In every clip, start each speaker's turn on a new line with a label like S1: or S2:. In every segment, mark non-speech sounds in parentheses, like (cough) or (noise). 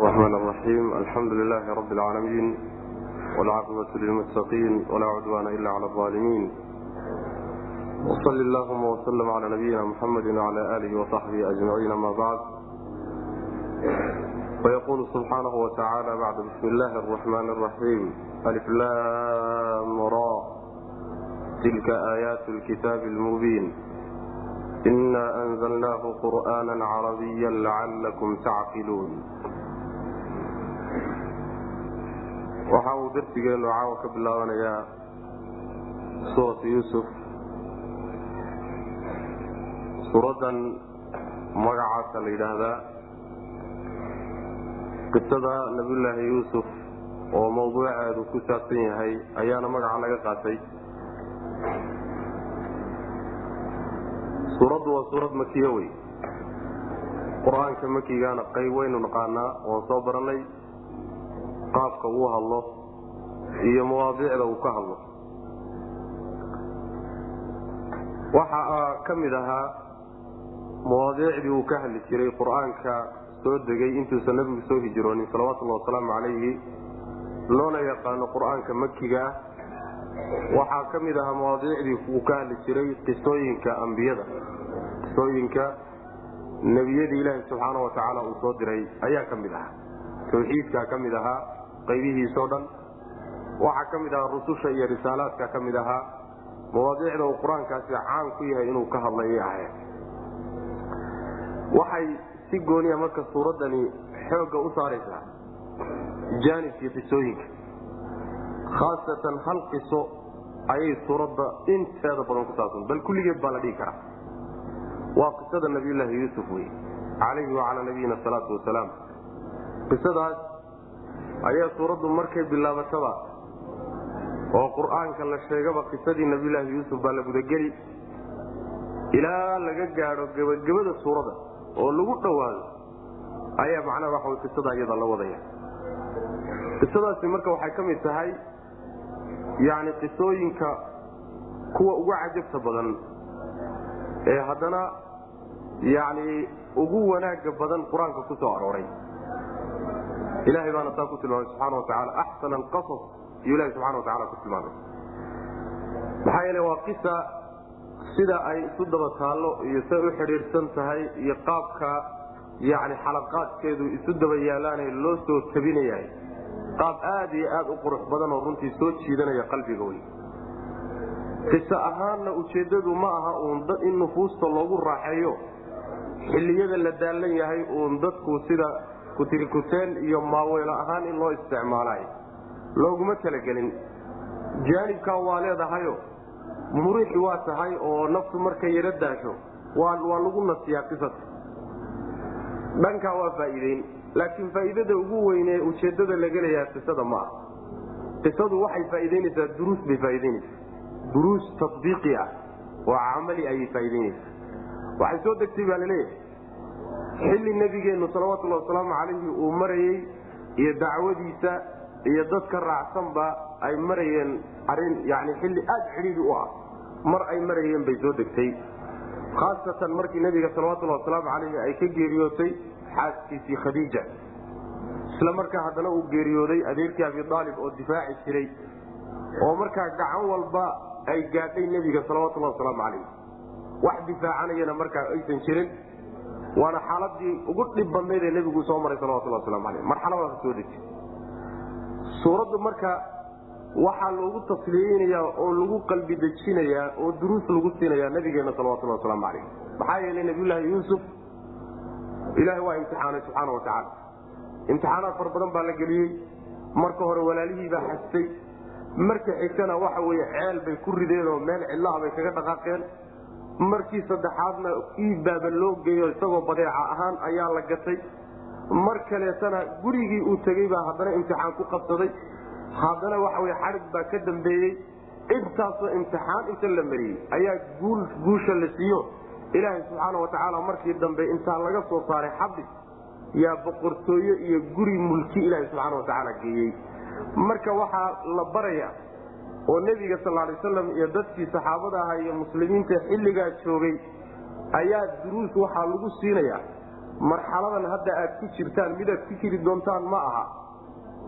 S1: الرحمن الرحيم الحمد لله رب العالمين والعاقبة للمتقين ولا عدوان إلا على الظالمين وصل اللهم وسلم على نبينا محمد وعلى آله وصحبه أجمعين ما بعد فيقول سبحانه وتعالى بعد بسم الله الرحمن الرحيم ألف لام را تلك آيات الكتاب المبين إنا أنزلناه قرآنا عربيا لعلكم تعقلون waxa uu darsigeenu caawa ka bilaabanayaa suuratu yuusuf. Suuraddan magacaasa la yidhaahdaa qisada nabiyullaahi yuusuf oo mawduuceedu ku saabsan yahay ayaana magaca laga qaatay. Suuraddu waa suurad makiyo wey. Qur'aanka makigaana qayb waynu naqaanaa waan soo barannay qaabka uu hadlo iyo mawaadiicda uu ka hadlo. Waxa ka mid ahaa mawaadiicdii uu ka hadli jiray qur'aanka soo degay intuusan nabigu soo hijroonin salawatullahi wasalaamu calayhi loona yaqaano qur'aanka makiga ah waxaa ka mid ahaa mawaadiicdii uu ka hadli jiray qisooyinka ambiyada qisooyinka nebiyadii ilaahi subxaana wa tacaala uu soo diray ayaa ka mid ahaa. Tawxiidkaa ka mid ahaa qaybihiisoo dhan. Waxaa ka mid ahaa rususha iyo risaalaadka ka mid ahaa mawaadiicda uu qur'aankaasi caan ku yahay inuu ka hadlayay ahayd. Waxay si gooniya marka suuraddani xoogga u saaraysaa jaanibkii qisooyinka. Khaasatan hal qiso ayay suuradda inteeda badan ku saabsan bal kulligeed baa la dhihi karaa. Waa qisada nabiyullaahi yuusuf wey calayhi wacalaa nabiyina asalaatu wasalaam qisadaas ayaa suuraddu markay bilaabataba oo qur'aanka la sheegaba qisadii nabiyulaahi yuusuf baa la gudageli. Ilaa laga gaadho gebagabada suuradda oo lagu dhowaado ayaa macnaha waxa way qisada iyada la wadaya. Qisadaasi marka waxay ka mid tahay yacni qisooyinka kuwa ugu cajabta badan ee haddana yacni ugu wanaagga badan qur'aanka ku soo arooray ilahay baana taa ku tilmaamay subxana wa tacaala axsana alqasas iyuu ilahi subxana wa tacala ku tilmaamay. Maxaa yeele waa qisa sida ay isu daba taallo iyo say u xidhiidhsan tahay iyo qaabka yacni xalaqaadkeedu isu daba yaalaane loo soo tabinayahay. Qaab aad iyo aad u qurux badan oo runtii soo jiidanaya qalbiga wey qiso ahaanna ujeeddadu ma aha uun dad in nufuusta loogu raaxeeyo. Xilliyada la daallan yahay uun dadku sida kutirikuteen iyo maaweelo ahaan in loo isticmaalayo looguma talagelin. Jaanibkaa waa leedahayo murixi waa tahay oo naftu markay yaro daasho waa lagu nasiyaa qisasa dhankaa waa faa'iideyn laakiin faa'iidada ugu weynee ujeeddada laga leeyaha qisada ma ah qisadu waxay faa'iideynaysaa duruus bay faa'iideynaysaa. Duruus tatbiiqi ah oo camali ayay faa'iideynaysaa. Waxay soo degtay baa la leeyahay xilli nebigeennu salawatullahi wasalaamu calayhi uu marayey iyo dacwadiisa iyo dadka raacsanba ay marayeen arrin yani xilli aad cidhiidi u ah. Mar ay marayeen bay soo degtay. Khaasatan markii nebiga salawatullahi wasalaamu calayhi ay ka geeriyootay xaaskiisii khadiija. Isla markaa haddana uu geeriyooday adeerkii abi aalib oo difaaci jiray. Oo markaa gacan walba ay gaadhay nebiga salawatullahi wasalaamu calayh wax difaacanayana markaa aysan jirin waana xaaladii ugu dhib badnayd ee nebigu soo maray salawatullah waslamu aleyh marxaladaas soo deji suuraddu marka waxaa loogu tasliyeynaya oo lagu qalbi dejinayaa oo duruus lagu siinayaa nabigeena salawatullah wasalaamu calayh maxaa yeelay nabiyullaahi yuusuf ilaahay waa imtixaanay subxaana wa tacaala. Imtixaanaad fara badan baa la geliyey. Marka hore walaalihii baa xastay. Marka xigtana waxa weye ceel bay ku rideen oo meel cidlaha bay kaga dhaqaaqeen markii saddexaadna iibbaaba loo geeyo isagoo badeeca ahaan ayaa la gatay. Mar kaleetana gurigii uu tegey baa haddana imtixaan ku qabsaday. Haddana waxa wey xadhig baa ka dambeeyey. Intaasoo imtixaan inta la mariyey ayaa guusha la siiyo. Ilaahay subxaana wa tacaala markii dambe intaa laga soo saaray xabdi yaa boqortooye iyo guri mulki ilaahay subxaana wa tacaala geeyey. Marka waxaa la baraya oo nebiga sal lay aslam iyo dadkii saxaabada ahaa iyo muslimiinta xilligaa joogay ayaa duruus waxaa lagu siinayaa marxaladan hadda aad ku jirtaan midaad ku jiri doontaan ma aha.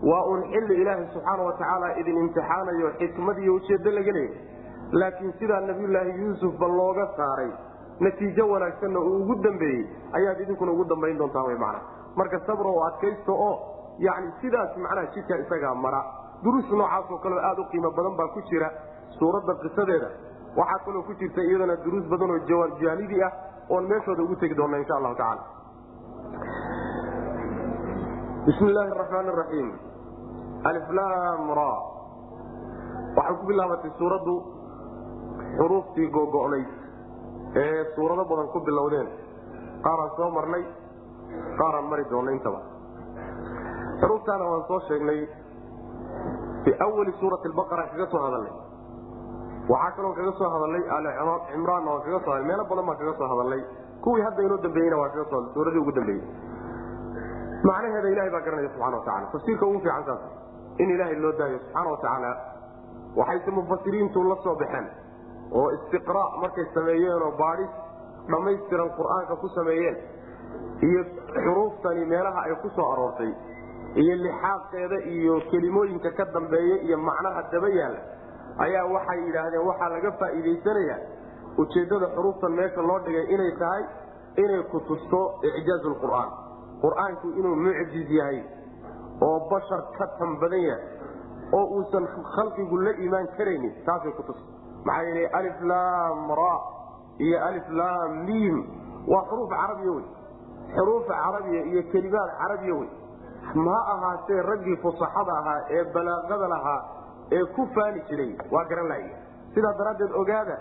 S1: Waa uun xilli ilaahay subxaana watacaala idin imtixaanayo xikmad iyo ujeeddo laga leeyay laakiin sidaa nabiyulaahi yuusufba looga saaray natiijo wanaagsanna uu ugu dambeeyey ayaad idinkuna ugu dambayn doontaan wy macna. Marka sabro oo adkaysto oo yani sidaas macnaha jidka isagaa mara duruus noocaasoo kaleo aada u qiimo badan baa ku jira suuradda qisadeeda. Waxaa kaloo ku jirta iyadana duruus badan oo jaanibi ah oon meeshooda ugu tegi doona insha allahu tacala bismi illaahi araxmaan araxiim aliflamra waxay ku bilaabatay suuraddu xuruuftii googo'nayd ee suurado badan ku bilowdeen. Qaaraan soo marnay qaaraan mari doona intaba. Xuruuftaana waan soo sheegnay fii awali suurati albaqara kaga soo hadalnay waxaa kaloo kaga soo hadalnay alicimraanna waan kaga soo meelo badan baan kaga soo hadalnay kuwii hadda inoo dambeeyeyna waan kaga soo hadlay suuradii ugu dambeeyey macnaheeda ilahay baa garanaya subxana watacala tafsiirka ugu fiican saas in ilaahay loo daayo subxaana watacaala waxayse mufasiriintu la soo baxeen oo istiqraa markay sameeyeen oo baadhis dhammaystiran qur'aanka ku sameeyeen iyo xuruuftani meelaha ay ku soo aroortay iyo lixaaqeeda iyo kelimooyinka ka dambeeya iyo macnaha daba yaalla ayaa waxay yidhaahdeen waxaa laga faa'iidaysanayaa ujeeddada xuruuftan meesha loo dhigay inay tahay inay ku tusto icjaaz lqur'aan qur'aanku inuu mucjiz yahay oo bashar ka tan badan yahay oo uusan khalqigu la imaan karaynin taasay ku tusta maxaa yeele aliflam ra iyo aliflam miim waa xuruuf carabiya wey xuruuf carabiya iyo kelimaad carabiya wey ma ahaatee raggii fusaxada ahaa ee balaaqada lahaa ee ku faani jiray waa garan laaya sidaa daraaddeed ogaada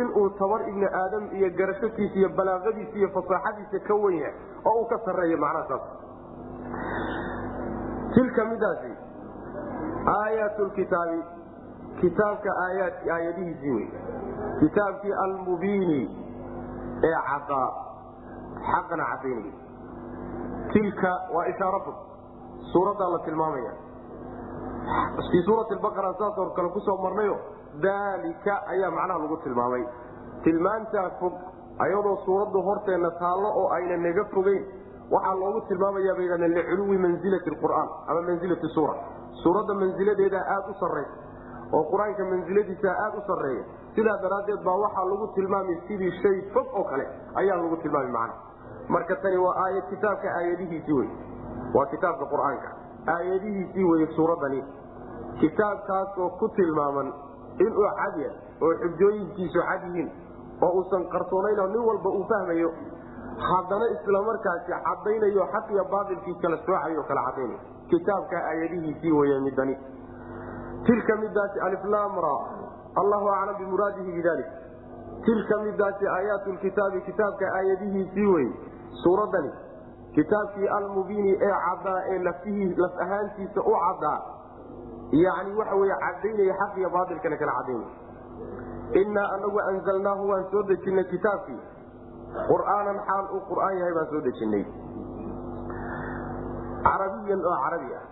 S1: inuu tabar ibni aadam iyo garashatiisa iyo balaaqadiisa iyo fasaaxadiisa ka wen yahay oo uu ka sarreeyo macnaha saas. Tilka midaasi aayaat lkitaabi kitaabka aayaad aayadihiisii wey kitaabkii almubiini ee cadaa xaqana cadaynaya tilka waa ishaaratu suuraddaa la tilmaamaya. Fii suurati baqara saasoo kale ku soo marnayo daalika ayaa macnaha lagu tilmaamay. Tilmaantaa fog ayadoo suuraddu horteenna taallo oo ayna naga fogeyn waxaa loogu tilmaamaya bay yidhahdeen liculuwi mansilati qur'aan ama mansilati suura. Suuradda mansiladeedaa aada u sarraysa oo qur'aanka mansiladiisaa aada u sarreeya sidaa daraaddeed baa waxaa lagu tilmaamay sidii shay fog oo kale ayaa lagu tilmaamay macnaha marka tani waa aayad kitaabka aayadihiisii wey waa kitaabka qur'aanka. Aayadihiisii weye suuraddani. Kitaabkaas oo ku tilmaaman inuu cad yahay oo xujooyinkiisu cad yihiin oo uusan qarsoonayn oo nin walba uu fahmayo. Haddana islamarkaasi cadaynayo xaq iyo kala soocayo kala cadaynayo kitaabka aayadihiisii weye midani tilka midaasi aliflamra allahu aclam bimuraadihi bidalik tilka midaasi aayaat lkitaabi kitaabka aayadihiisii wey suuraddani kitaabkii almubiini ee cadaa ee laf ahaantiisa u cadaa yani waxa wey cadaynaya xaq iyo kala cadaynay innaa anagu anzalnaahu waan soo dejinay kitaabkii. Qur'aanan xaal uu qur'aan yahay baan soo dejinay. Carabiyan oo carabi ah.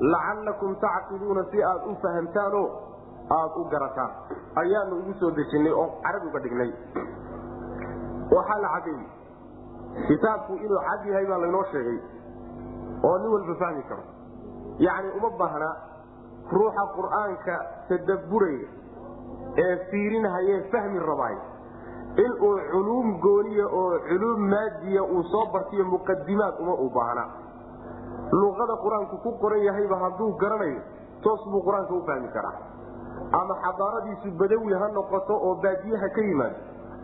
S1: Lacallakum tacqiluuna si aad u fahamtaanoo aad u garataan. Ayaanu ugu soo dejinay oo carabi uga dhignay. Waxaa la cadeeyey kitaabku inuu cad yahay baa laynoo sheegay oo nin walba fahmi karo. Yacni uma baahna ruuxa qur'aanka tadabburaya ee fiirinhaye fahmi rabaay inuu culuum gooniya oo culuum maadiya uu soo bartiyo muqadimaad uma u baahna luqada qur'aanku ku qoran yahayba hadduu garanayo toos buu qur'aanka u fahmi karaa. Ama xadaaradiisu badawi ha noqoto oo baadiyaha ka yimaado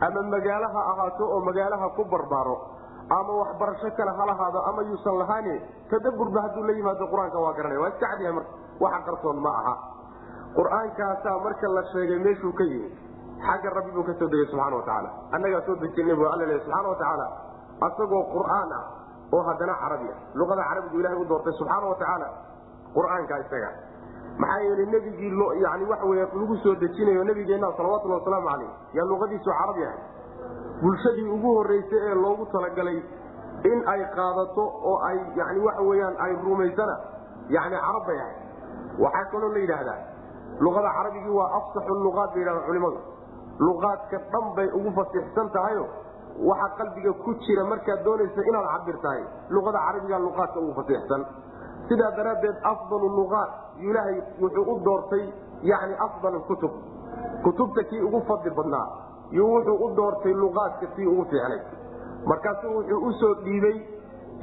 S1: ama magaalo ha ahaato oo magaalaha ku barbaaro ama waxbarasho kale ha lahaado ama yuusan lahaani tadaburba hadduu la yimaado qur'aanka waa garanaya waa iska cadyahay marka. Waxa qarsoon ma aha. Qur'aankaasaa marka la sheegay meeshuu ka yimi xagga rabbi buu ka soo degay subxana watacaala annagaa soo dejinay bu alla leey subxana watacaala asagoo qur'aan ah oo haddana carabi ah luqada carabigu ilahay u doortay subxaana watacaala qur'aanka isaga. Maxaa yeelay nebigii yani waxa wey lagu soo dejinayo nabigeenna salawatulli wasalaamu caleyh yaa luqadiisu carabi ahay bulshadii ugu horeysay ee loogu talagalay in ay qaadato oo ay yani waxa weyaan ay rumaysana yani carab bay ahay waxaa kaloo la yidhaahdaa luqada carabigii waa afsaxu luqaad bay yidhahdaa culimadu. Luqaadka dhan bay ugu fasixsan tahayo waxa qalbiga ku jira markaad doonaysa inaad cabirtahay luqada carabiga luqaadka ugu fasiixsan. Sidaa daraaddeed afdalu luqaat ilaahay wuxuu u doortay yani afdal kutub. Kutubta kii ugu fadli badnaa iyo wuxuu u doortay luqaadka kii ugu fiicnay. Markaasu wuxuu u soo dhiibay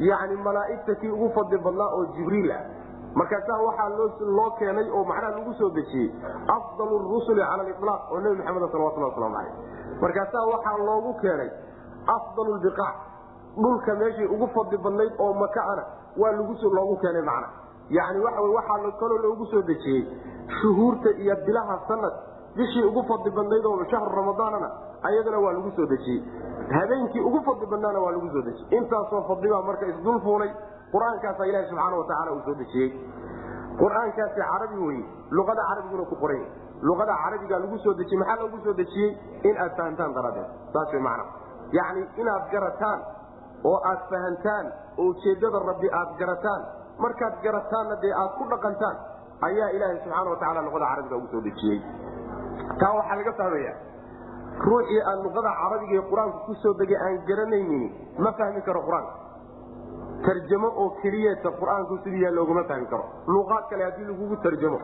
S1: yani malaaigta kii ugu fadli badnaa oo jibriil ah. Markaasaa waxaa loo keenay oo macnaha lagu soo dejiyey afdal rusuli cala lilaaq oo nebi maxamed salawatullah waslamu caleyh markaasaa waxaa loogu keenay afdal biqaac dhulka meeshii ugu fadli badnayd oo makaana waa loogu keenay macna. Yani waxa waxaa kaloo loogu soo dejiyey shuhuurta iyo bilaha sanad bishii ugu fadli badnayd oo shahru ramadaanana ayadana waa lagu soo dejiyey. Habeenkii ugu fadli badnaana waa lagu soo dejiyey. Intaasoo fadlibaa marka isdul fuulay. Qur'aankaasa ilahi subxaana watacaala uu soo dejiyey. Qur'aankaasi carabi weye luqada carabiguna ku qoran luqada carabiga lagu soo dejiyey maxaa loogu soo dejiyey? In aad fahantaan daradeed saas way macna. Yacni inaad garataan oo aad fahantaan oo ujeeddada rabbi aad garataan markaad garataanna dee aad ku dhaqantaan ayaa ilaahay subxaana watacaala luqada carabiga ugu soo dejiyey taa waxaa laga fahmaya ruuxii aan luqada carabiga ee qur'aanku ku soo degay aan garanaynin ma fahmi karo qur'aanka tarjamo oo keliyata qur'aanku sidii yaa looguma fahmi karo. Luqaad kale haddii lagugu tarjamo.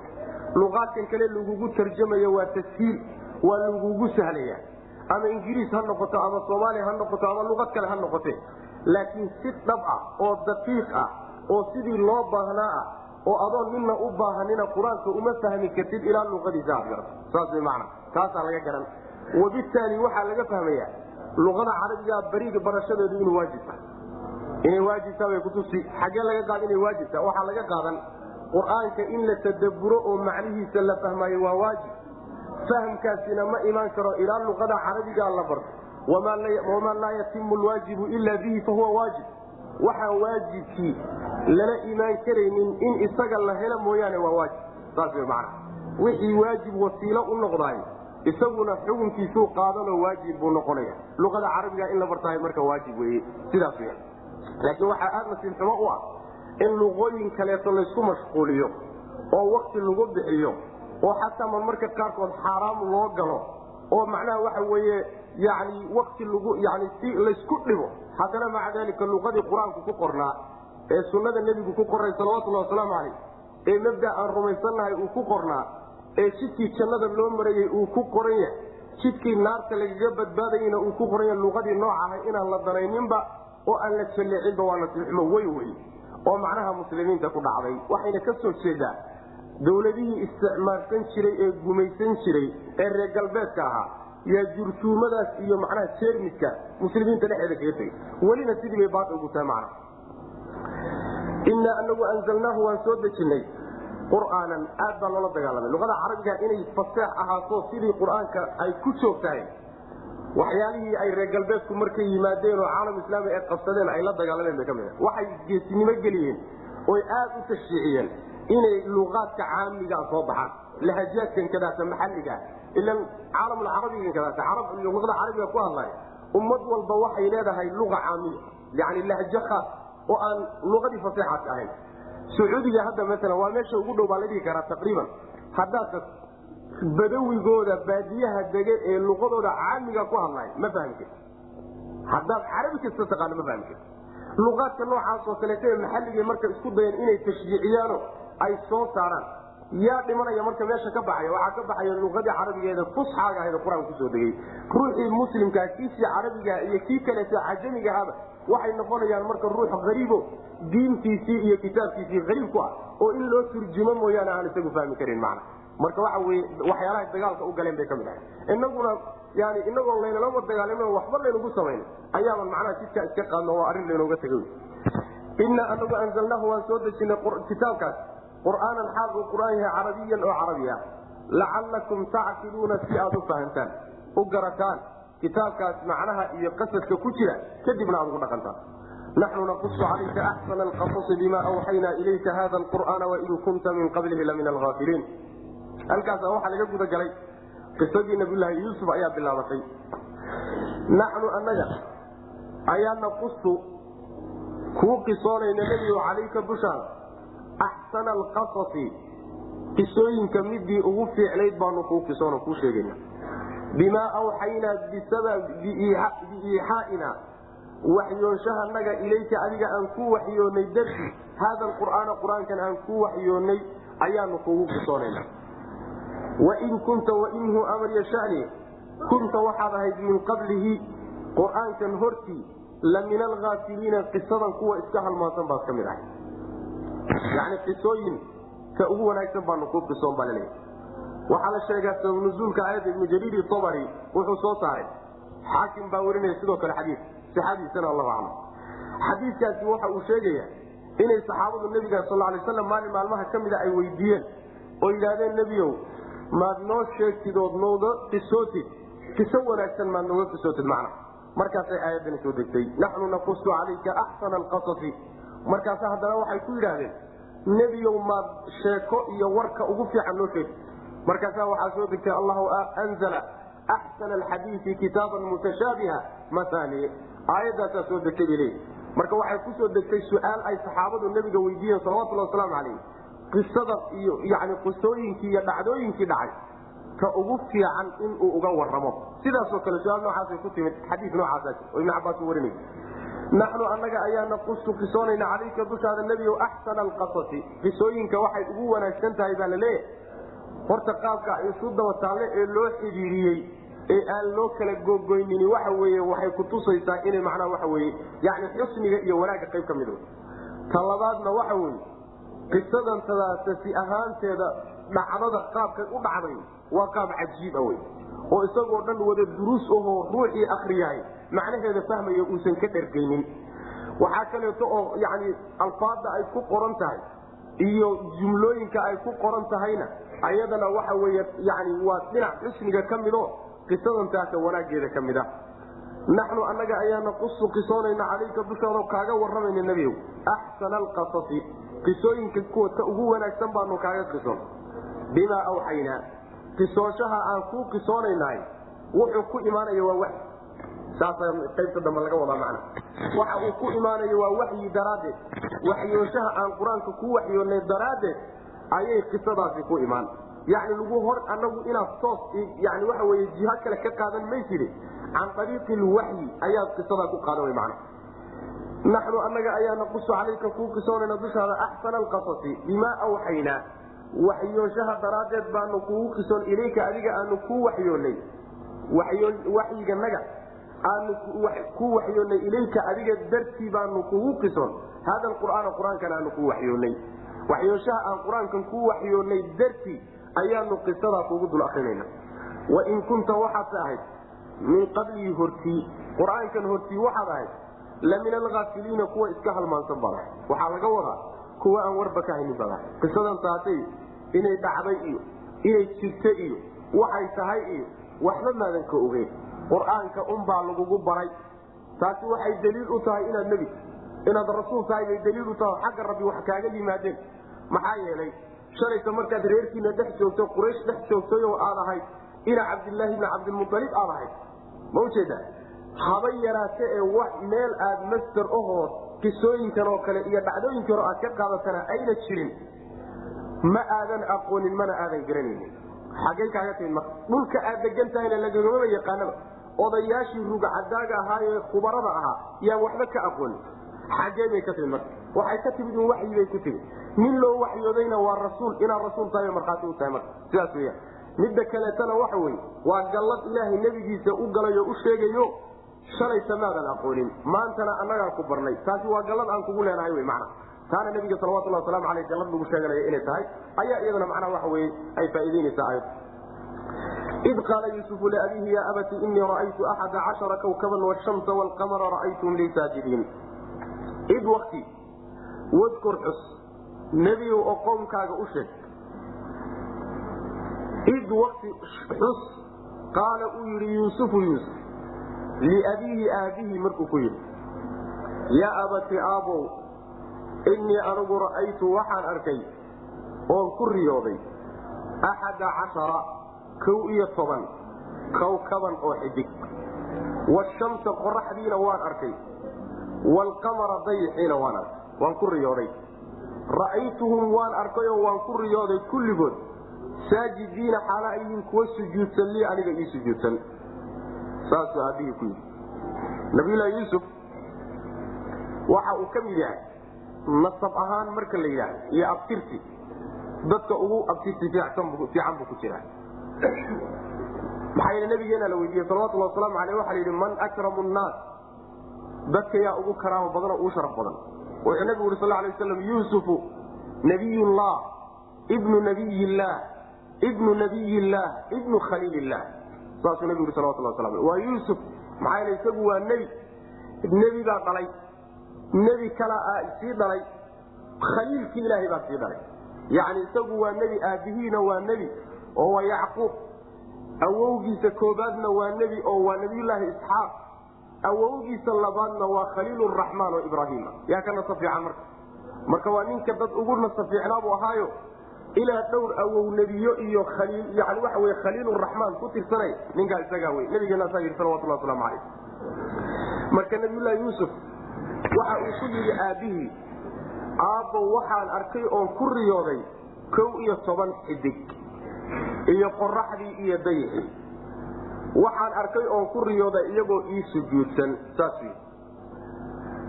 S1: Luqaadkan kale lagugu tarjamayo waa tashiil waa lagugu sahlaya ama ingiriis ha noqoto ama soomaaliya ha noqoto ama luqad kale ha noqote. Laakiin si dhab ah oo daqiiq ah oo sidii loo baahnaa ah oo adoon midna u baahanina qur'aanka uma fahmi kartid ilaa luqadiisa aad garato saas way macna taasaa laga garan. Wabittaali waxaa laga fahmaya luqada carabiga bariga barashadeedu inuu waajib tahay. Inay waajibtaa bay kutusi xaggee laga qaada inay waajibtaa waxaa laga qaadan qur'aanka in la tadaburo oo macnihiisa la fahmaayo waa waajib. Fahamkaasina ma imaan karo ilaa luqada carabigaa la barto. Wamaa laa yatimu lwaajibu ila bihi fahuwa waajib. Waxaan waajibkii lala imaan karaynin in isaga la helo mooyaane waa waajib. Saas w man wixii waajib wasiilo u noqdaay isaguna xukunkiisuu qaadanoo waajib buu noqonaya. Luqada carabiga in la bartahay marka waajib weye sidaas w laakiin waxaa aad nasiib xumo u ah in luqooyin kaleeto laysku mashquuliyo oo wakti lagu bixiyo oo xataa marmarka qaarkood xaaraam loo galo oo macnaha waxa weeye yani wakti lagu yani si laysku dhibo. Haddana maca dalika luqadii qur'aanku ku qornaa ee sunnada nebigu ku qornay salawatullahi wasalaamu calayh ee mabda aan rumaysannahay uu ku qornaa ee jidkii jannada loo marayey uu ku qoran yahay jidkii naarta lagaga badbaadayna uu ku qoran yahay luqadii nooc ahay inaan la danayninba oo aan la jalleecinba waa nasiixumo wey wey oo macnaha muslimiinta ku dhacday. Waxayna ka soo jeedaa dowladihii isticmaalsan jiray ee gumaysan jiray ee reer galbeedka ahaa yaa jurtuumadaas iyo macnaha jeermiska muslimiinta dhexeeda kaga tegay. Welina sidii bay baata ugu tahay macna innaa anagu anzalnaahu waan soo dejinnay qur'aanan. Aad baa loola dagaalamay. Luqada carabiga inay faseex ahaato sidii qur'aanka ay ku joogtahay. Waxyaalihii ay reer galbeedku markay yimaadeen oo caalam islaami ay qabsadeen ay la dagaalameen bay ka mid waxay geesinimo geliyeen oy aad u tashriiciyeen inay luqaadka caamigaa soo baxaan. Lahajaadkan kadaata maxalligaa ilan caalamulcarabigan kadaata luqada carabiga ku hadlaya ummad walba waxay leedahay luqa caamiya yani lahjo khaas oo aan luqadii faseexaadka ahayn. Sacuudiga hadda maalan waa meesha ugu dhow baa la dhihi karaa taqriiban. Haddaad badawigooda baadiyaha dege ee luqadooda caamiga ku hadlay ma fahmi karti haddaad carabi kasta taqaano ma fahmi karti luqaadka noocaas oo kaleeta ee maxalligay marka isku dayeen inay tashjiiciyaano ay soo saaraan. Yaa dhimanaya marka meesha ka baxaya waxaa ka baxaya luqadii carabigeeda fusxaaga ahayd qur'aanka ku soo degay. Ruuxii muslimkaa kiisii carabigaha iyo kii kaleeto cajamigahaba waxay noqonayaan marka ruux hariibo diintiisii iyo kitaabkiisii hariib ku ah oo in loo turjumo mooyaane aan isagu fahmi karin macna. Marka waxa weye waxyaalaha dagaalka u galeen bay ka mid ahay inaguna yani inagoon laynalama dagaalamo waxba laynagu samayn ayaaban macnaha jidkaa iska qaadno oo arrin laynooga tegay inaa anagu anzalnaahu waan soo dejinay kitaabkaas. Qur'aanan xaal uu qur'aan yahay carabiyan oo carabi ah. Lacalakum tacqiluuna si aad u fahantaan u garataan kitaabkaas macnaha iyo qasadka ku jira kadibna aad ugu dhaqantaan naxnu naqusu calayka axsana alqasasi bima awxaynaa ilayka hada alqur'aana wain kunta min qablihi lamin alhaafiliin halkaasa waxaa laga guda galay qisadii nabiyulaahi yuusuf ayaa bilaabatay. Naxnu annaga ayaa naqusu kuu qisoonayna nebigo calayka dushaada axsana alqasasi. Qisooyinka midii ugu fiicnayd baanu kuu qisoon kuu sheegayna bimaa awxaynaa biiixaaina waxyoonshahanaga ilayka adiga aan ku waxyoonay darti haada qur'aana qur'aankan aan ku waxyoonay ayaanu kugu qisoonayna wain kunta wainhu amrya shani kunta waxaad ahayd min qablihi qur'aankan hortii la min alhaafiliina qisadan kuwa iska halmaansan baad ka mid ahay yani qisooyin ugu wanaagsan baanu ku qisoon baa la leeyahay waxaa la sheegaa sababnuzuulka aayadda ibnu jariir tabari wuxuu soo saaray. Xaakim baa warinaya sidoo kale xadiis. Sixadiisana allahu aclam xadiiskaasi waxa uu sheegaya inay saxaabadu nebiga sal lay slam maalin maalmaha ka mida ay weydiiyeen. Oo yidhaahdeen nebiyow maad noo sheegtid ood nooga qisootid qiso wanaagsan maad nooga qisootid macna. Markaasay aayaddani soo degtay. Naxnu naqusu calayka axsana alqasasi. Markaasa haddana waxay ku yidhaahdeen nebiyow maad sheeko iyo warka ugu fiican noo sheegtid markaasa waxaa soo degtay allahu anzala axsana alxadiisi kitaaban mutashaabiha maani aayadaasaa soo degtay bay leeyihi marka waxay ku soo degtay su'aal ay saxaabadu nebiga weydiiyeen salawatulli wasalaamu calayh qisada iyo yani qisooyinkii iyo dhacdooyinkii dhacay. Ka ugu fiican inuu uga waramo sidaasoo kale su'aal noocaasay ku timid xadiis noocaas oo ibn cabaas u warinay naxnu annaga ayaa naqusu qisoonayna calayka dushaada nebiyow axsana alqasasi. Qisooyinka waxay ugu wanaagsan tahay baa la leeyahay horta qaabka isu daba taalle ee loo xidhiiriyey ee aan loo kala gogoynini waxa weye waxay kutusaysaa inay macnaha waxa weye yani xusniga iyo wanaagga qayb ka mid ta labaadna waxa qisadan tadaasasi ahaanteeda dhacdada qaabkay u dhacday waa qaab cajiiba wey oo isagoo dhan wada duruus ahoo ruuxii akriyahay macnaheeda fahmaya uusan ka dhergaynin waxaa kaleeto oo yani alfaada ay ku qoran tahay iyo jumlooyinka ay ku qoran tahayna ayadana waxa wey yani waa dhinac xusniga ka mido qisadan taasa wanaageeda ka mid a naxnu annaga ayaa naqusu qisoonayna calayka dushaado kaaga waramayna nebiyow. Axsana alqasasi qisooyinka kuwa ta ugu wanaagsan baanu kaaga qison bimaa awxaynaa qisooshaha aan kuu qisoonaynahay wuxuu ku imaanaya waa waxyi. Saasa qaybta dambe laga wadaa macna. Waxa uu ku imaanayo waa waxyi daraaddeed. Waxyooshaha aan qur'aanka ku waxyoonnay daraaddeed ayay qisadaasi ku imaan. Yani lagu hor anagu inaad toos yani waxa wey jiha kale ka qaadan mayside can ariiqi lwaxyi ayaad qisadaa ku qaadan man naxnu anaga ayaa naqusu calayka kuu qisoonayna dushaada axsana alqasasi bimaa awxaynaa waxyooshaha daraaddeed baanu kugu qisoon ilayka adiga aanu kuu waxyoonay. Waxyiganaga aanu ku waxyoonay ilayka adiga dartii baanu kugu qison hada qur'aana qur'aankan aanu ku waxyoonay waxyooshaha aan qur'aankan ku waxyoonay dartii ayaanu qisadaa kugu dul akrinayna wain kunta waxaad ahayd min qablii hortii qur'aankan hortii waxaad ahayd la min alhaafiliina kuwa iska halmaansan baad ahay waxaa laga wadaa kuwa aan warba ka haynin baad ahay qisadan taatay inay dhacday iyo inay jirta iyo waxay tahay iyo waxba maadan ka ogeyn. Qur'aanka unbaa lagugu baray. Taasi waxay daliil u tahay inaad nebi inaad rasuul tahay bay daliil u tahay. Xagga rabbi wax kaaga yimaadeen maxaa yeelay shalayta markaad reerkiina dhex joogto quraysh dhex joogtay oo aad ahayd ina cabdilaahi bni cabdilmualib aad ahayd. Ma u jeedaa haba yaraate ee wax meel aad master ahood qisooyinkan oo kale iyo dhacdooyinkii hore aad ka qaadatana ayna jirin. Ma aadan aqoonin mana aadan garanaynin. Xaggay kaaga timid marka dhulka aad degan tahayna lagagamaba yaqaanaba. Odayaashii rugcadaaga ahaayee khubarada ahaa yaan waxba ka aqoonin xaggee bay ka timid marka. Waxay ka timid in waxyi bay ku timid. Nin loo waxyoodayna waa rasuul inaad rasuul tahay markhaati u tahay marka. Sidaas weyaan midda kaleetana waxa weye waa gallad ilaahay nebigiisa u galay oo u sheegayo shalayta maadan aqoonin. Maantana annagaa ku barnay. Taasi waa gallad aan kugu leenahay wy macna. Taana nabiga salawatullah waslamu aleyh gallad lagu sheeganaya inay tahay. Ayaa iyadana macnaha waxa weye ay faa'iideynaysaa ayad id qaala yuusufu liabiihi ya abati inii ra'aytu axada cashara kawkaban washamsa waalqamara ra'aytum lii saajidiin id wakti wadkur xus nebiyow oo qowmkaaga u sheeg. Id wakti xus qaala uu yidhi yuusufu yuusuf. Liabiihi aabbihi markuu ku yidhi. Yaa abati aabow innii anigu ra'aytu waxaan arkay oon ku riyooday axada cashara kow iyo toban kawkaban oo xidig. Washamsa qoraxdiina waan arkay waalqamara dayixiina waan arkay waan ku riyooday. Ra'aytuhum waan arkayoo waan ku riyooday kulligood. Saajidiina xaala ayihiin kuwa sujuudsan lii aniga ii sujuudsan. Saasuu aabbihii ku yidhi. Nabiyullaahi yuusuf waxa uu ka mid yahay nasab ahaan marka la yidhaahdo iyo abtirsi dadka ugu abtirsi fiican buu ku jiraa. Maxaa yidhi nabigeena la weydiiyey salawatulli wasalaamu aleyh waxa la yidhi man akramu nnaas dadka yaa ugu karaamo badan oo ugu sharaf badan. Wuxuu nabigu yuri sal lay waslam yuusufu nabiyullah ibnu nabiyillaah ibnu nabiyillaah ibnu khaliilillaah saasuu nabigu yuri salawatullah waslam waa yuusuf maxaa yeel isagu waa nebi. Nebi baa dhalay. Nebi kala sii dhalay. Khaliilkii ilaahay baa sii dhalay. Yacni isagu waa nebi aabbihiina waa nebi oo waa yacquub. Awowgiisa koobaadna waa nebi oo waa nebiyullaahi isxaaq awowgiisa labaadna waa khaliiluraxmaan oo ibraahiima yaa ka nasa fiican marka? Marka waa ninka dad ugu nasa fiicnaa buu ahaayo. Ilaa dhowr awow nebiyo iyo khaliil yani waxa wey khaliiluraxmaan ku tirsanay ninkaa isagaa wey nabigeena saa yidhi salawatullah waslamu calayh. Marka nabiyullaahi yuusuf waxa uu ku yidhi aabbihii aabbo waxaan arkay oon ku riyooday kow iyo toban xidig iyo qoraxdii iyo dayixii waxaan arkay oon ku riyooday iyagoo ii sujuudsan saas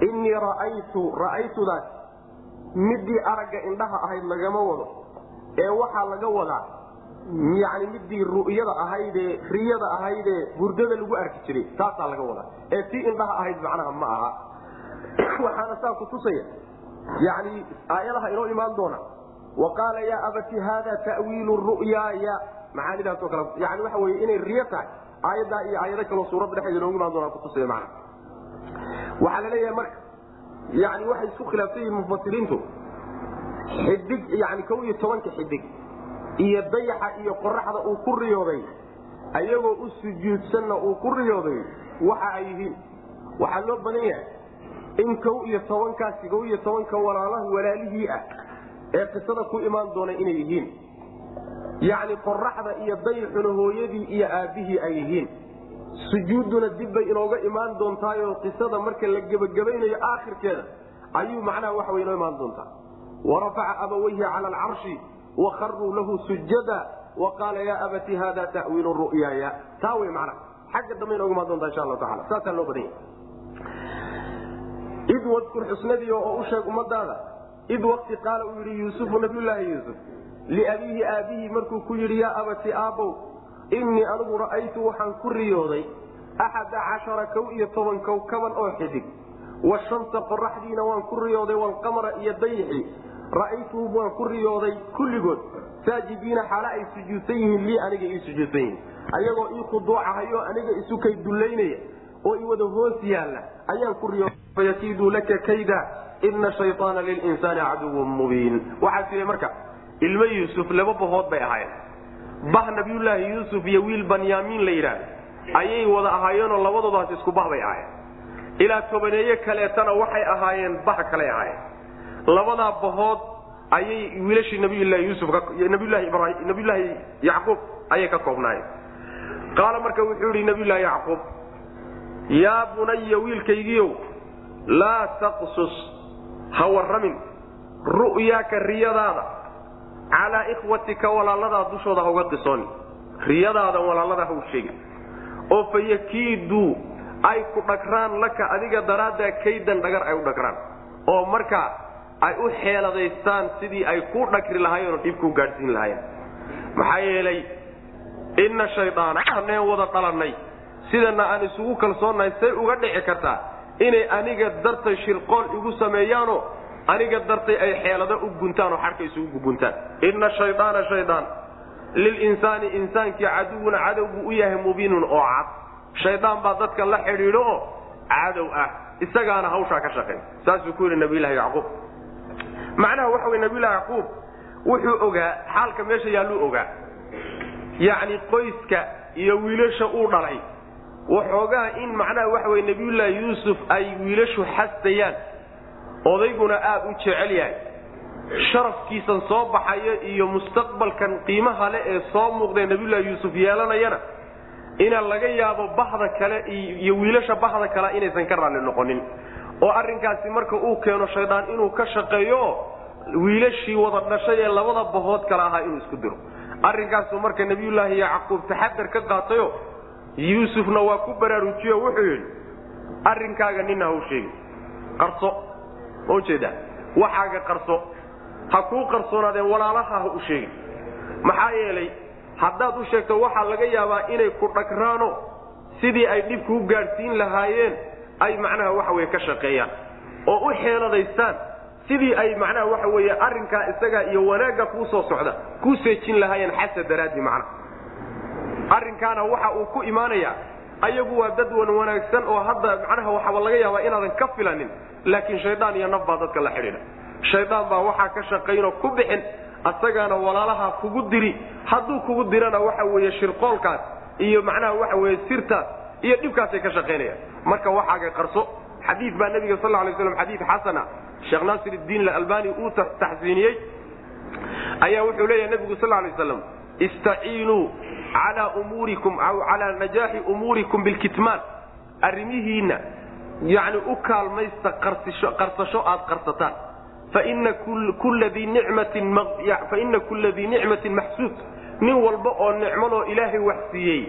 S1: innii ra'aytu ra'aytudaas midii aragga indhaha ahayd lagama wado ee waxaa laga wadaa yani midii ru'yada ahaydee riyada ahaydee hurdada lagu arki jiray taasaa laga wadaa. Ee tii indhaha ahayd macnaha ma aha. (clears throat) Waxaana saa ku tusaya yani aayadaha inoo imaan doona wa yaa abati haada ta'wiilu ru'yaaya macaanidaasoo kale yani waxa wey inay riyo tahay aayaddaa iyo aayado kaloo suuradda dhexeeda inoogu imaan doona kutusaya macna. Waxaa la leeyahay marka yani waxay isku khilaafsan yihiin mufasiriintu xidig yani kow iyo tobanka xidig iyo dayaxa iyo qoraxda uu ku riyooday ayagoo u sujuudsanna uu ku riyooday waxa ay yihiin. Waxaa loo badan yahay in kow iyo tobankaasi kow iyo tobanka walaalaha walaalihii ah ee qisada ku imaan doona inay yihiin yacni qoraxda iyo dayixuna hooyadii iyo aabbihii ay yihiin. Sujuudduna dibbay inooga imaan doontaayo qisada marka la gebagabaynayo aakhirkeeda. Ayuu macnaha waxa way inoo imaan doontaa. Warafaca abawayhi cala alcarshi wakaruu lahu sujada waqaala yaa abati hada tawiilu ru'yaaya. Taa wey macnaha. Xagga dambe inooga imaan doontaa insha allahu taala saasaa loo badan yahay id wadkur xusnadii oo u sheeg ummadaada id waqti qaala uu yidhi yuusufu nabiyulaahi yuusuf liabiihi aabihii markuu ku yidhi yaa abati aabbow innii anigu ra'aytu waxaan ku riyooday axada cashara kow iyo toban kowkaban oo xidig washamsa qoraxdiina waan ku riyooday walqamara iyo dayixi ra'aytuhum waan ku riyooday kulligood saajidiina xaala ay sujuudsan yihiin lii aniga ii sujuudsan yihiin ayagoo ii khuduucahayo aniga isu kay dullaynaya oo i wada hoos yaalla ayaan ku riyooday fayakiiduu laka kayda ina shayaana lilinsaani caduwun mubiin waxaa tii marka ilmo yuusuf laba bahood bay ahaayeen. Bah nabiyulaahi yuusuf iyo wiil banyaamiin la yidhaahdo. Ayay wada ahaayeenoo labadoodaas isku bah bay ahaayeen. Ilaa tobaneeye kaleetana waxay ahaayeen bah kaley ahaayeen. Labadaa bahood ayay wiilashii nabiylahi yuusufnabiyulaahi yacquub ayay ka koobnaayeen. Qaala marka wuxuu yihi nabiyulaahi yacquub yaa bunaya wiilkaygiiow laa taqsus ha warramin ru'yaaka riyadaada calaa ikhwatika walaaladaa dushooda ha uga qisooni riyadaada walaaladaa ha u sheegin. Oo fa yakiiduu ay ku dhagraan laka adiga daraaddaa kaydan dhagar ay u dhagraan. Oo markaa ay u xeeladaystaan sidii ay ku dhagri lahaayeen oo dhib ku gaadhsiin lahaayeen. Maxaa yeelay inna shaydaana aneen wada dhalannay sidana aan isugu kalsoonnahay say uga dhici kartaa inay aniga dartay shirqool igu sameeyaanoo aniga dartay ay xeelado u guntaan oo xadhka isugu guguntaan inna shaydaana shaydaan. Lilinsaani insaankii caduwun cadow buu u yahay mubiinun oo cad. Shaydaan baa dadka la xidhiidho oo cadow ah. Isagaana hawshaa ka shaqeey saasuu ku yidhi nabiylahi yacquub. Macnaha waxa wey nabiylahi yacquub wuxuu ogaa xaalka meesha yaalluu ogaa. Yacni qoyska iyo wiilasha uu dhalay. Waxoogaa in macnaha waxa wey nabiyullaahi yuusuf ay wiilashu xastayaan odayguna aad u jecel yahay. Sharafkiisan soo baxaya iyo mustaqbalkan qiimaha le ee soo muuqdee nabiyullaahi yuusuf yeelanayana ina laga yaabo bahda kale iyo wiilasha bahda kale inaysan ka raalli noqonin. Oo arrinkaasi marka uu keeno shaydaan inuu ka shaqeeyo wiilashii wada dhashay ee labada bahood kale ahaa inuu isku diro. Arrinkaasuu marka nabiyullaahi yacquub taxadar ka qaatayo yuusufna waa ku baraarujiyo wuxuu yidhi arrinkaaga nina ha u sheegin. Qarso ma u jeedaa waxaaga qarso ha kuu qarsoonaadeen walaalaha ha u sheegin. Maxaa yeelay haddaad u sheegto waxaa laga yaabaa inay ku dhagraano sidii ay dhibkuu gaadhsiin lahaayeen ay macnaha waxa weye ka shaqeeyaan. Oo u xeeladaystaan sidii ay macnaha waxa weeye arrinkaa isagaa iyo wanaagga kuu soo socda kuu seejin lahaayeen xasad daraaddi macnaha arrinkaana waxa uu ku imaanayaa ayagu waa dad wan wanaagsan oo hadda macnaha waxaaba laga yaabaa inaadan ka filanin laakiin shaydaan iyo naf baa dadka la xidhiidha. Shaydaan baa waxaa ka shaqaynoo ku bixin asagaana walaalaha kugu diri. Hadduu kugu dirana waxa weeye shirqoolkaas iyo macnaha waxa weeye sirtaas iyo dhibkaasay ka shaqaynayaan. Marka waxaaga qarso xadiid baa nabiga sal alay slam xadiid xasana sheekh naasir iddiin albani uu taxsiiniyey. Ayaa wuxuu leeyahay nabigu sal lay slam istaciinuu calaa umuurikum aw calaa najaaxi umuurikum bilkitmaan. Arrimihiinna yani u kaalmaysta qarsasho aad qarsataan. Faina kulla dii nicmatin maxsuud nin walba oo nicmanoo ilaahay wax siiyey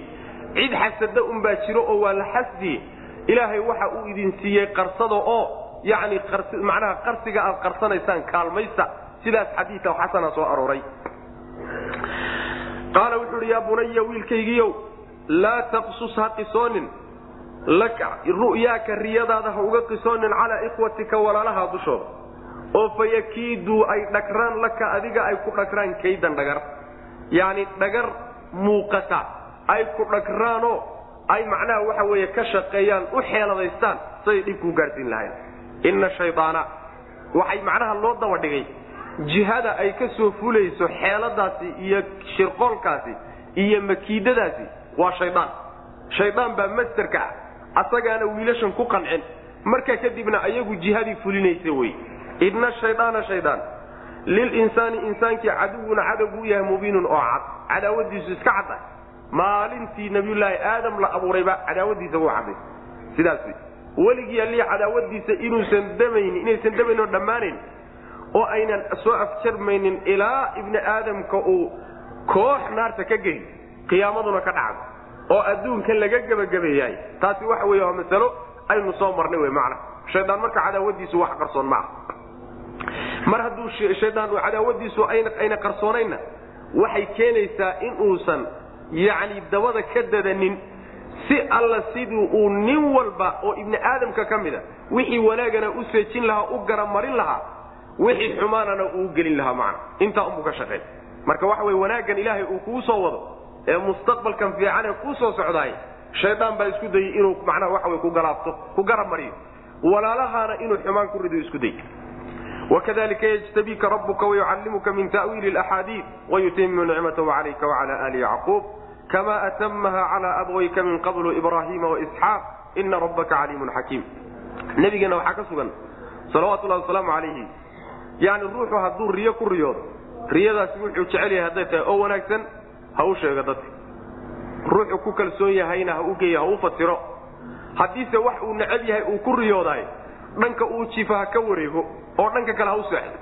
S1: cid xasada unbaa jiro oo waa la xasdiye ilaahay waxa uu idin siiyey qarsada oo yani macnaha qarsiga aad qarsanaysaan kaalmaysta sidaas xadiidka xasana soo arooray qaala wuxuu ihi yaa bunaya wiilkaygiiow laa taqsus ha qisoonin. Ru'yaaka riyadaada ha uga qisoonin calaa ikhwatika walaalaha dushooda. Oo fayakiiduu ay dhagraan laka adiga ay ku dhagraan kaydan dhagar. Yacni dhagar muuqata ay ku dhagraanoo ay macnaha waxa weeye ka shaqeeyaan u xeeladaystaan siday dhibkuu gaadhsiin lahayn. Inna shaydaana waxay macnaha loo daba dhigay jihada ay ka soo fulayso xeeladaasi iyo shirqoolkaasi iyo makiidadaasi waa shaydaan. Shaydaan baa mastarka ah. Asagaana wiilashan ku qancin. Marka kadibna ayagu jihadii fulinaysa wey. Inna shaydaana shaydaan. Lilinsaani insaankii caduwun cadowgu u yahay mubiinun oo cad. Cadaawadiisu iska cadda. Maalintii nabiyulaahi aadam la abuurayba cadaawadiisa wuu cadday. Sidaas weligii allii cadaawadiisa inuusan damayn inaysan damayn oo dhammaanayn oo aynan soo afjarmaynin ilaa ibni aadamka uu koox naarta ka geli qiyaamaduna ka dhacdo oo adduunka laga gebagabeeyahay taasi waxa wey waa masalo aynu soo marnay wy mana shaydaan marka cadaawadiisu wax qarsoon maaha mar hadduu shaydaan cadaawadiisu ayna qarsoonaynna waxay keenaysaa in uusan yacni dabada ka dadanin si alla sidii uu nin walba oo ibni aadamka ka mida wixii wanaagana u seejin lahaa u garamarin lahaa wixii xumaanana uu gelin lahaa macna. Intaa unbuu ka shaqeey marka waxa wey wanaaggan ilaahay uu kuu soo wado ee mustaqbalkan fiicanee kuu soo socdaay shaydaan baa isku dayey inuu macnaha waxa wey ku galaabto ku garab mariyo. Walaalahaana inuu xumaan ku rido isku day. Wakadalika yjtabiika rabuka wayucallimuka min ta'wiili axaadiid wayutimu nicmatahu calayka wacala ali yacquub kama atamaha cala abwayka min qablu ibrahima waisxaaq ina rabbaka caliimun xakiim. Nabigeena waxaa ka sugan salawatullahi wasalaamu calayhi yani ruuxu hadduu riyo ku riyoodo riyadaasi wuxuu jecel yahay hadday tahay oo wanaagsan ha u sheego dadka. Ruuxu ku kalsoon yahayna ha u geeyo ha u fasiro. Haddiise wax uu necab yahay uu ku riyoodaay dhanka uu jifa ha ka wareego oo dhanka kale ha u seexdo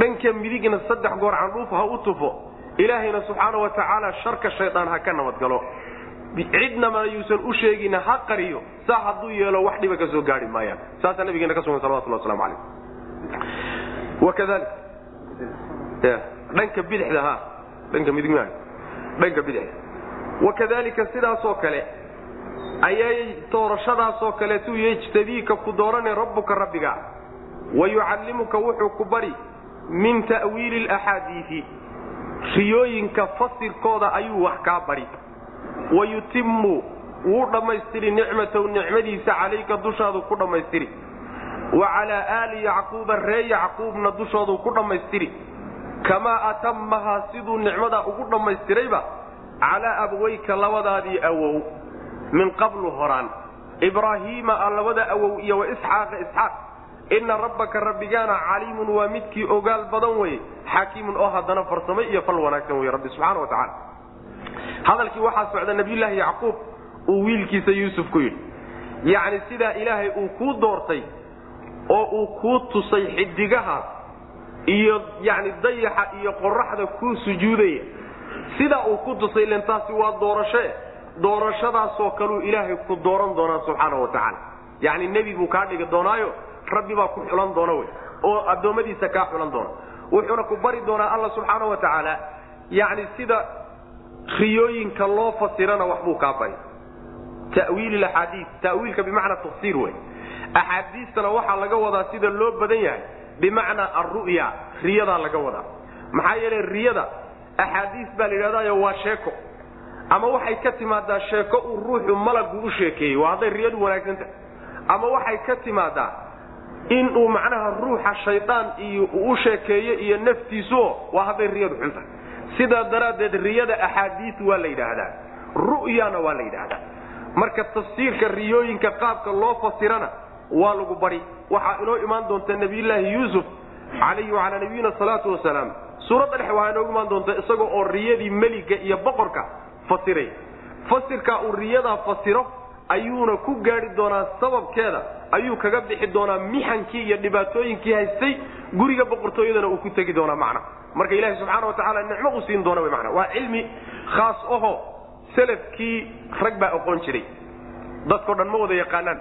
S1: dhanka midigna saddex goor candhuuf ha u tufo ilaahayna subxaana wa tacaala sharka shaydaan ha ka nabadgalo. Cidnama yuusan u sheegin ha qariyo saa hadduu yeelo wax dhiba ka soo gaari maayaan. Saasaa nabigeena ka sugan salawatullah waslamu calayh dhanka bidixda ha dhanka midig dhanka bidixda wakadalika sidaasoo kale ayay doorashadaasoo kaleetu yejtabiika ku doorane rabbuka rabbiga wayucallimuka wuxuu ku bari min ta'wiili laxaadiidi riyooyinka fasirkooda ayuu wax kaa bari wayutimu wuu dhammaystiri nicmatahu nicmadiisa calayka dushaadu ku dhammaystiri wa calaa aali yacquuba ree yacquubna dushoodu ku dhammaystiri. Kamaa atamahaa siduu nicmadaa ugu dhammaystirayba calaa abwayka labadaadii awow min qablu horaan. Ibraahiima a labada awow iyo wa isxaaqa isxaaq. Ina rabbaka rabbigaana caliimun waa midkii ogaal badan weye xaakiimun oo haddana farsamay iyo fal wanaagsan wey rabbi subxaana wa tacaala. Hadalkii waxaa socda nabiyulaahi yacquub uu wiilkiisa yuusuf ku yidhi. Yacni sidaa ilaahay uu kuu doortay oo uu kuu tusay xidigahaas iyo yani dayaxa iyo qoraxda kuu sujuudaya. Sidaa uu ku tusay ilen taasi waa doorashoe doorashadaasoo kaluu ilaahay ku dooran doonaa subxaana wa tacaala. Yacni nebi buu kaa dhigi doonaayo rabbi baa ku xulan doona wey oo addoommadiisa kaa xulan doona. Wuxuuna ku bari doonaa alla subxaana wa tacaala yacni sida riyooyinka loo fasirana waxbuu kaa bari. Tawiil axaadii tawiilka bimacnaa tafsiir wey axaadiistana waxaa laga wadaa sida loo badan yahay bimacnaa alru'ya riyadaa laga wadaa. Maxaa yeele riyada axaadiis baa la yidhahdayo waa sheeko. Ama waxay ka timaadaa sheeko uu ruuxu malagu u sheekeeyey waa hadday riyadu wanaagsanta ama waxay ka timaadaa in uu macnaha ruuxa shaydaan iyo u sheekeeyo iyo naftiisuo waa hadday riyadu xunta sidaa daraaddeed riyada axaadiis waa la yidhaahdaa. Ru'yana waa la yidhaahdaa. Marka tafsiirka riyooyinka qaabka loo fasirana waa lagu bari. Waxaa inoo imaan doonta nabiyulaahi yuusuf calayhi wacalaa nabiyina salaatu wasalaam suuradda dhex waxaa inoogu imaan doonta isagoo oo riyadii meliga iyo boqorka fasiray. Fasirkaa uu riyadaa fasiro ayuuna ku gaadhi doonaa sababkeeda ayuu kaga bixi doonaa mixankii iyo dhibaatooyinkii haystay guriga boqortooyadana uu ku tegi doonaa macna. Marka ilaahi subxaana watacaala nicmo u siin doona mana waa cilmi khaas aho selafkii rag baa aqoon jiray. Dadkao dhan ma wada yaqaanaan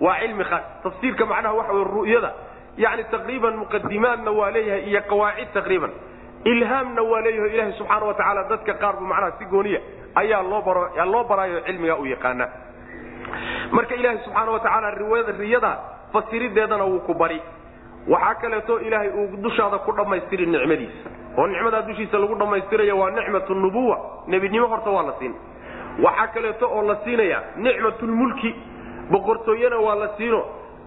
S1: waa cilmi khaas. Tafsiirka macnaha waxa wey ru'yada yani taqriiban muqadimaadna waa leeyahay iyo qawaacid taqriiban. Ilhaamna waa leeyahay ilahi subxaana wa tacaala dadka qaar bu macnaha si gooniya ayaa loo baraayo cilmiga u yaqaana. Marka ilaahi subxaana wa tacaala riyada fasirideedana wuu ku bari. Waxaa kaleeto ilaahay uu dushaada ku dhammaystiri nicmadiisa. Oo nicmadaa dushiisa lagu dhammaystiraya waa nicmat nubuwa. Nebinimo horta waa la siin. Waxaa kaleeto oo la siinaya nicmatulmulki boqortooyena waa la siino.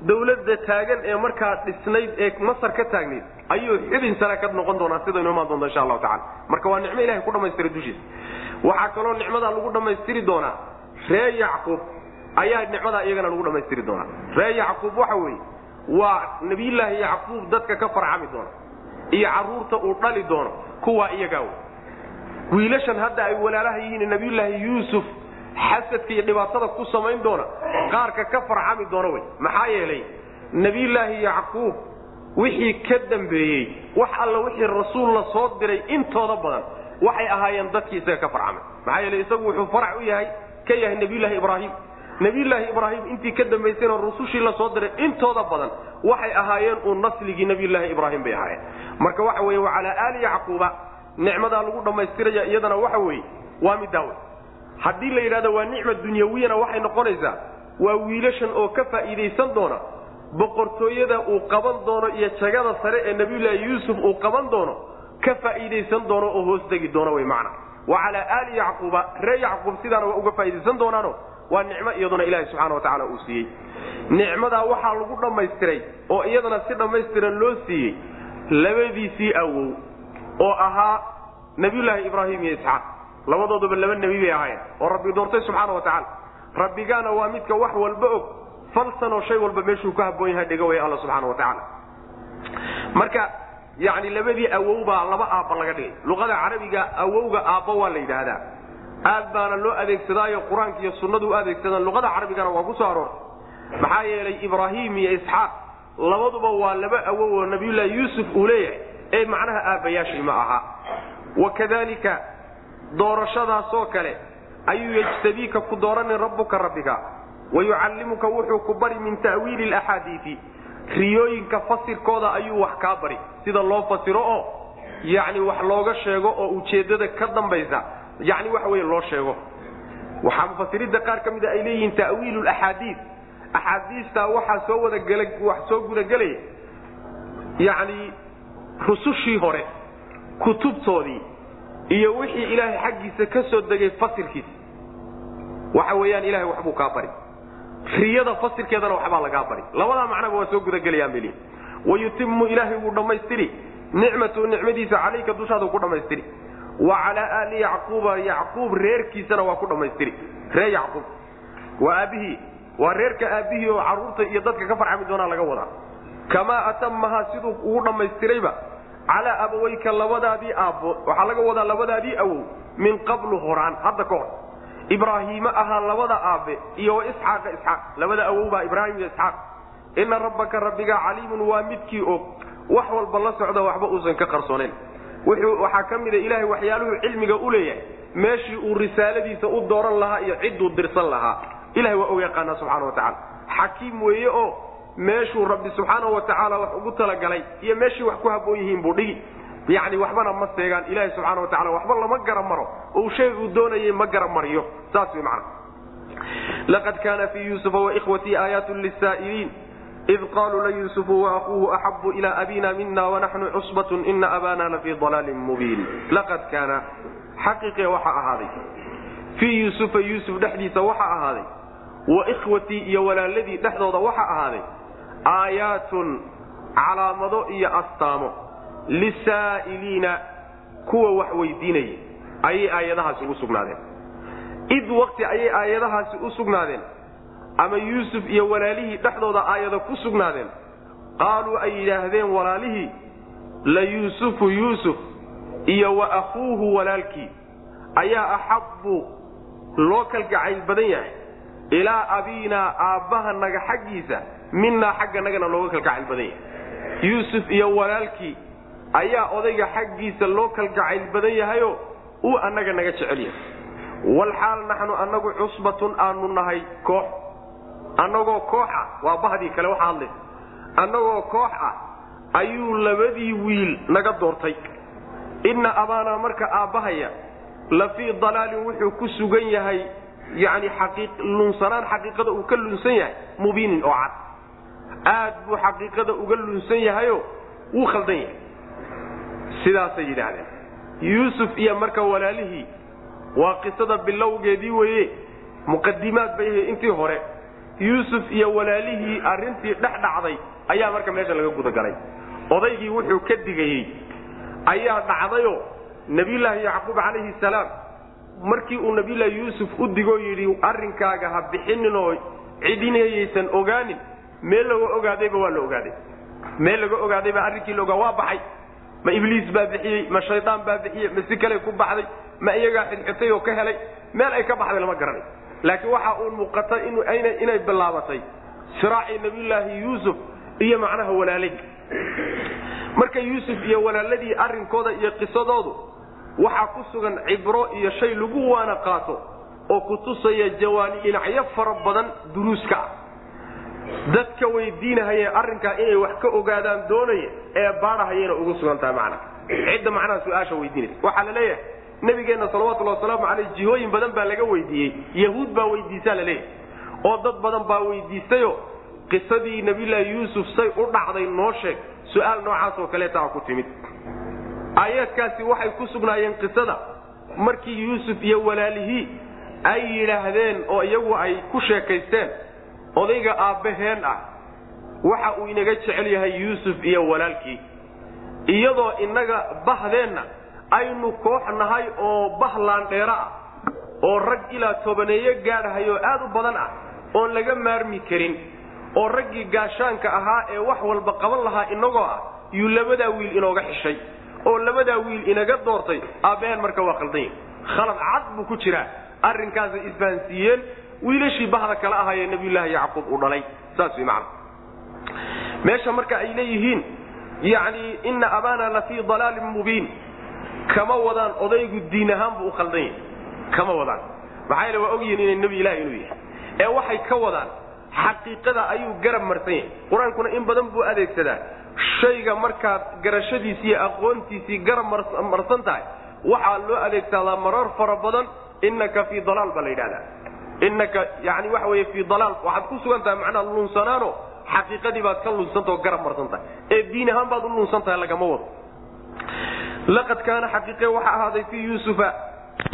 S1: Dawladda taagan ee markaa dhisnayd ee masar ka taagnayd ayuu xubin sare ka noqon doonaa sidaynu imaan doonta insha allahu tacala marka waa nicmo ilahay ku dhammaystiray dushiisa. Waxaa kaloo nicmadaa lagu dhammaystiri doonaa. Ree yacquub ayaa nicmadaa iyagana lagu dhammaystiri doonaa. Ree yacquub waxa weeye waa nebiyullaahi yacquub dadka ka farcami doona iyo carruurta uu dhali doono kuwaa iyagaa wey wiilashan hadda ay walaalaha yihiin nebiyullaahi yuusuf xasadka iyo dhibaatada ku samayn doona qaarka ka farcami doona wey. Maxaa yeelay nebiyullaahi yacquub wixii ka dambeeyey wax alla wixii rasuul la soo diray intooda badan waxay ahaayeen dadkii isaga ka farcamay maxaa yeele isagu wuxuu farac u yahay ka yahay nebiyullaahi ibraahim. Nebiyullaahi ibraahim intii ka dambaysayna rusushii la soo diray intooda badan waxay ahaayeen uun nasligii nebiyullaahi ibraahim bay ahaayeen. Marka waxa weeye wacalaa aali yacquuba nicmadaa lagu dhammaystiraya iyadana waxa weeye waa middaa wey haddii la yidhahdo waa nicma dunyawiyana waxay noqonaysaa waa wiilashan oo ka faa'iidaysan doona boqortooyada uu qaban doono iyo jagada sare ee nebiyullaahi yuusuf uu qaban doono ka faa'iidaysan doono oo hoos tegi doono wey macna. Wa calaa aali yacquuba ree yacquub sidaana waa uga faa'iidaysan doonaano waa nicmo iyaduna ilaahi subxana wa tacaala uu siiyey. Nicmadaa waxaa lagu dhammaystiray oo iyadana si dhammaystiran loo siiyey labadiisii awow oo ahaa nebiyullaahi ibraahim iyo isxaaq labadooduba laba nebi bay ahaayeen oo rabbi doortay subxaana wa tacaala. Rabbigaana waa midka wax walba og falsanoo shay walba meeshuu ka haboon yahay dhiga way alla subxaana wa tacaala. Marka yani labadii awow baa laba aabba laga dhigay. Luqada carabiga awowga aabba waa la yidhaahdaa. Aad baana loo adeegsadaayo qur'aanka iyo sunnadu u adeegsadaan luqada carabigana waa ku soo aroortay maxaa yeelay ibraahim iyo isxaaq labaduba waa laba awow oo nabiyullaahi yuusuf uu leeyahay. Ee macnaha aabbayaashii ma aha. Wakadalika doorashadaasoo kale ayuu yajtabiika ku dooranin rabbuka rabbiga. Wayucallimuka wuxuu ku bari min ta'wiili laxaadiii riyooyinka fasirkooda ayuu wax kaa bari. Sida loo fasiro oo yani wax looga sheego oo ujeeddada ka dambaysa. Yani waxa wey loo sheego. Waxaa mufasiriinta qaar ka mida ay leeyihiin ta'wiilu axaadii axaadiistaa waxaa soo wadagela wax soo gudagelaya yani rusushii hore kutubtoodii iyo wixii ilaahay xaggiisa ka soo degay fasirkiisa waxa weeyaan ilahay waxbuu kaa bari riyada fasirkeedana waxbaa lagaa bari labadaa macnaba waa soo gudagelayaan bal wayutimu ilaahay wuu dhammaystiri. Nicmatu nicmadiisa calayka dushaadu ku dhammaystiri. Wa calaa aali yacquuba yacquub reerkiisana waa ku dhammaystiri. Ree yacquub. Waa aabbihii waa reerka aabbihii oo carruurta iyo dadka ka farxami doonaa laga wadaa. Kamaa atamahaa siduu ugu dhammaystirayba calaa abaweyka labadaadii aabbo waxaa laga wadaa labadaadii awow min qablu horaan hadda ka hor. Ibraahiime ahaa labada aabe iyo isxaaqa isxaaq. Labada awow baa ibraahim iyo isxaaq. Ina rabbaka rabbiga caliimun waa midkii og. Wax walba la socda waxba uusan ka qarsoonayn waxaa ka mida ilaahay waxyaaluhu cilmiga u leeyahay. Meeshii uu risaaladiisa u dooran lahaa iyo cidduu dirsan lahaa. Ilahay waa og yaqaanaa subxana wa tacala xakiim weeye oo meeshuu rabbi subxaana wa tacaala wax ugu talagalay iyo meeshii wax ku haboon yihiin buu dhigi. Yani waxbana ma seegaan ilahi subxaana wa tacala waxba lama gara maro oo shay uu doonayay ma gara mariyo saas way macana laqad kaana fii yuusufa waikhwatii aayaatun lisaa'iliin id qaluu layuusufu waakuuhu axabu ila abina mina wanaxnu cusbatun ina abana lafii dalaalin mubiin. Laqad kaana. Xaqiiqe waxaa ahaaday. Fii yuusufa yuusuf dhexdiisa waxaa ahaaday. Waikhwatii iyo walaaladii dhexdooda waxaa ahaaday aayaatun calaamado iyo astaamo lisaa'iliina kuwa wax weydiinaya ayay aayadahaasi ugu sugnaadeen. Id waqti ayay aayadahaasi u sugnaadeen ama yuusuf iyo walaalihii dhexdooda aayado ku sugnaadeen qaaluu ay yidhaahdeen walaalihii la yuusufu yuusuf iyo wa akhuuhu walaalkii ayaa axabbu loo kalgacayl badan yahay ilaa abiinaa aabbahanaga xaggiisa minaa xagganagana looga kalgacayl badan yahay. Yuusuf iyo walaalkii ayaa odayga xaggiisa loo kalgacayl badan yahayo uu annaga naga jecel yahay. Walxaal naxnu annagu cusbatun aanu nahay koox. Annagoo koox ah waa bahdii kale waxa hadlay. Annagoo koox ah ayuu labadii wiil naga doortay. Inna abaanaa marka aabbahaya la fii dalaalin wuxuu ku sugan yahay yani lunsanaan xaqiiqada uu ka lunsan yahay mubiinin oo cad aad buu xaqiiqada uga lunsan yahayo wuu khaldan yahay. Sidaasay yidhaahdeen. Yuusuf iyo marka walaalihii waa qisada bilowgeedii weeye muqadimaad bay ahay intii hore. Yuusuf iyo walaalihii arrintii dhex dhacday ayaa marka meesha laga gudagalay. Odaygii wuxuu ka digayey ayaa dhacdayo nebiyullaahi yacquub calayhi salaam markii uu nebiyullaahi yuusuf u digoo yidhi arrinkaaga ha bixinin oo cidinayaysan ogaanin meel laga ogaadayba waa la ogaaday. Meel laga ogaadayba arrinkii laogaa waa baxay. Ma ibliis baa bixiyey ma shaydaan baa bixiyey ma si kale ku baxday ma iyagaa xidxitay oo ka helay. Meel ay ka baxday lama garanay laakiin waxa uun muuqata inay bilaabatay siraacii nabiyullaahi yuusuf iyo macnaha walaalay marka yuusuf iyo walaaladii arrinkooda iyo qisadoodu waxaa ku sugan cibro iyo shay lagu waana qaato oo ku tusaya jawaani dhinacyo fara badan duruuska ah dadka weydiinahayee arrinkaa inay wax ka ogaadaan doonaya ee baadhahayana ugu sugan tahay macna. Cidda macnaha su'aasha weydiinaysa. Waxaa la leeyahay nabigeenna salawatullahi wasalaamu caleyh jihooyin badan baa laga weydiiyey. Yahuud baa weydiisaa la leeyahay. Oo dad badan baa weydiistayo qisadii nabiyullaahi yuusuf say u dhacday noo sheeg. Su'aal noocaas oo kaleetaa ku timid. Aayaadkaasi waxay ku sugnaayeen qisada. Markii yuusuf iyo walaalihii ay yidhaahdeen oo iyagu ay ku sheekaysteen odayga aabbaheen ah waxa uu inaga jecel yahay yuusuf iyo walaalkii. Iyadoo innaga bahdeenna aynu koox nahay oo bah laandheero ah oo rag ilaa tobaneeyo gaadhahay oo aad u badan ah oon laga maarmi karin oo raggii gaashaanka ahaa ee wax walba qaban lahaa inagoo ah yuu labadaa wiil inooga xishay oo labadaa wiil inaga doortay aabbaheen marka waa qaldan yahi khalad cad buu ku jiraa arrinkaasay isfahansiiyeen wiilashii bahda kala ahaayee nabiyullaahi yacquub uu dhalay. Saas way macana meesha marka ay leeyihiin yacni ina abaana la fii dalaalin mubiin. Kama wadaan odaygu diin ahaan buu u khaldan yahay. Kama wadaan. Maxaa yeele waa ogyihiin inay nebi ilaah inuu yahay. Ee waxay ka wadaan xaqiiqada ayuu garab marsan yahay. Qur'aankuna in badan buu adeegsadaa. Shayga markaad garashadiisi iyo aqoontiisii garab marsan tahay waxaa loo adeegsadaa marar fara badan inaka fii dalaal baa la yidhahdaa inaka yani waxa wey fii dalaal waxaad ku sugan tahay macnaa lunsanaano xaqiiqadii baad ka lunsantao garab marsan tahay. Ee diin ahaan baad u lunsan tahay lagama wado. Laqad kaana xaqiiqe waxa ahaaday fii yuusufa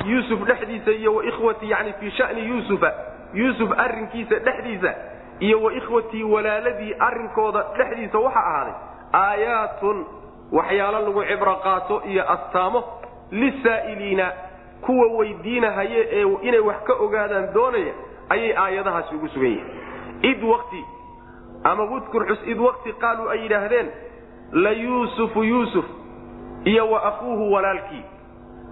S1: yuusuf dhexdiisa iyo waikhwati yani fii shani yuusufa yuusuf arrinkiisa dhexdiisa iyo waikhwatii walaaladii arrinkooda dhexdiisa waxa ahaaday aayaatun waxyaalo lagu cibro qaato iyo astaamo lisaa'iliina kuwa weydiinahaye ee inay wax ka ogaadaan doonaya ayay aayadahaasi ugu sugan yihiin. Id wati ama udkur xus id waqti qaaluu ay yidhaahdeen la yuusufu yuusuf iyo wa akuuhu walaalkii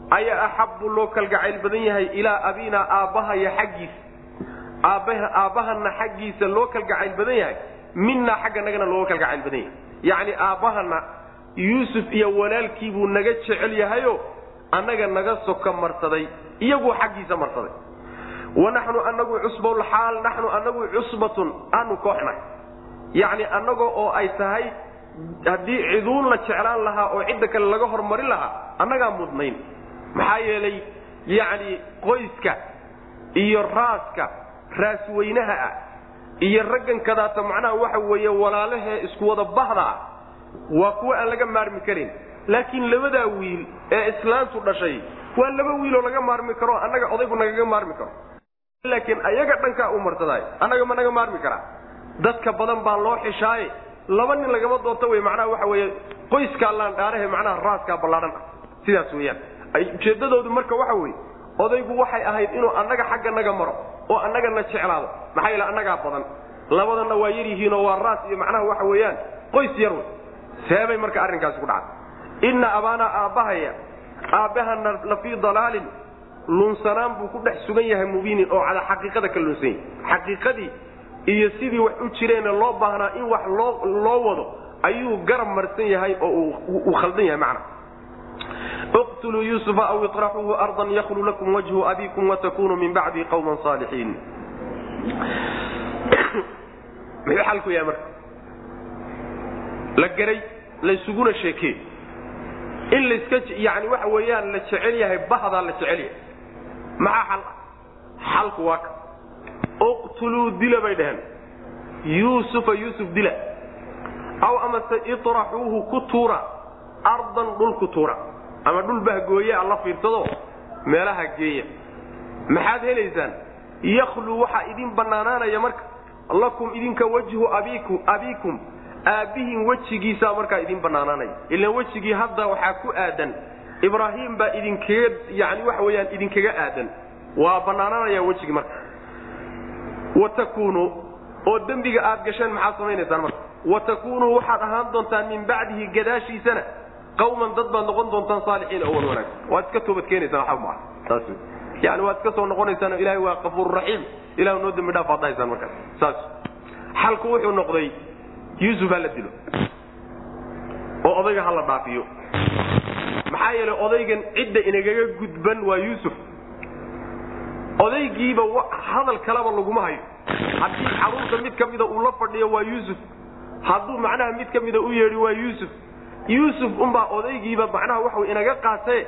S1: ayaa axabbu loo kalgacayl badan yahay ilaa abiinaa aabbahaya xaggiisa aabbahana xaggiisa loo kalgacayl badan yahay minaa xagganagana looga kalgacayl badan yahay. Yacni aabbahana yuusuf iyo walaalkii buu naga jecel yahayo annaga naga soka marsaday iyaguu xaggiisa marsaday. Wa naxnu anagu cusbulxaal naxnu anagu cusbatun aanu kooxnahay. Yacni annaga oo ay tahay haddii ciduun la jeclaan lahaa oo cidda kale laga hormarin lahaa annagaa mudnayn. Maxaa yeelay yacni qoyska iyo raaska raasweynaha ah iyo raggan kadaata macnaha waxa weeye walaalahee isku wada bahda ah waa kuwa aan laga maarmi karin laakiin labadaa wiil ee islaantu dhashay waa laba wiiloo laga maarmi karo annaga odaygu nagaga maarmi karo. Laakiin ayaga dhankaa u martadaay annaga ma naga maarmi karaa dadka badan baa loo xishaaye. Laba nin lagama doonto wey macnaha waxa weeye qoyskaa laandhaarahe macnaha raaskaa ballaadhan ah. Sidaas weeyaan. Ujeeddadoodu marka waxa weeye odaygu waxay ahayd inuu annaga xagga naga maro oo annaga na jeclaado. Maxaa yeele annagaa badan. Labadanna waa yar yihiinoo waa raas iyo macnaha waxa weeyaan qoys yar wey seebay marka arrinkaasi ku dhacday inna abaana aabbahaya aabbahana lafii dalaalin lunsanaan buu ku dhex sugan yahay mubiinin oo calaa xaqiiqada ka lunsan yahy xaqiiqadii iyo sidii wax u jireenna loo baahnaa in wax loo loo wado ayuu garab marsan yahay oo uu khaldan yahay macna. Iqtuluu yusufa aw iطraxuuhu ardan yaklu lakum wajhu abikum watakunuu min bacdii qawman saalixiin. (coughs) Muxuu xalku yahay marka? La garay laysuguna sheekey in laska yani waxa weeyaan la jecel yahay bahdaa la jecel yahay. Maxaa xal ah xalku waa ka. اqtuluu dila bay dhaheen. Yuusufa yuusuf dila. Aw amase iطraxuuhu ku tuura ardan dhul ku tuura. Ama dhul bahgooye alla fiirsado meelaha geeya. Maxaad helaysaan? Yakluu waxaa idin bannaanaanaya marka. Lakum idinka wajhu abiikum aabbihin wejigiisaa markaa idin bannaanaanaya ilaan wejigii hadda waxaa ku aadan. Ibraahim baa idinkaga yani waxa weeyaan idinkaga aadan. Waa bannaanaanaya wejigii marka. Wa takuunuu oo dembiga aad gasheen maxaad samaynaysaan marka. Wa takuunuu waxaad ahaan doontaan min bacdihi gadaashiisana. Qawman dad baad noqon doontaan saalixiin oo wan wanaagsan waad iska toobad keenaysaan waxba maaha saas yani waad iska soo noqonaysaan oo ilahay waa kafuur raxiim. Ilahu noo dembi dhaaf aad dhahaysaan markaas saas xalku wuxuu noqday yuusuf ha la dilo. Oo odayga ha la dhaafiyo. Maxaa yeelay odaygan cidda inagaga gudban waa yuusuf. Odaygiiba hadal kaleba laguma hayo. Haddii carruurta mid ka mida uu la fadhiyo waa yuusuf. Hadduu macnaha mid ka mida u yeedhi waa yuusuf. Yuusuf unbaa odaygiiba macnaha waxau inaga qaatee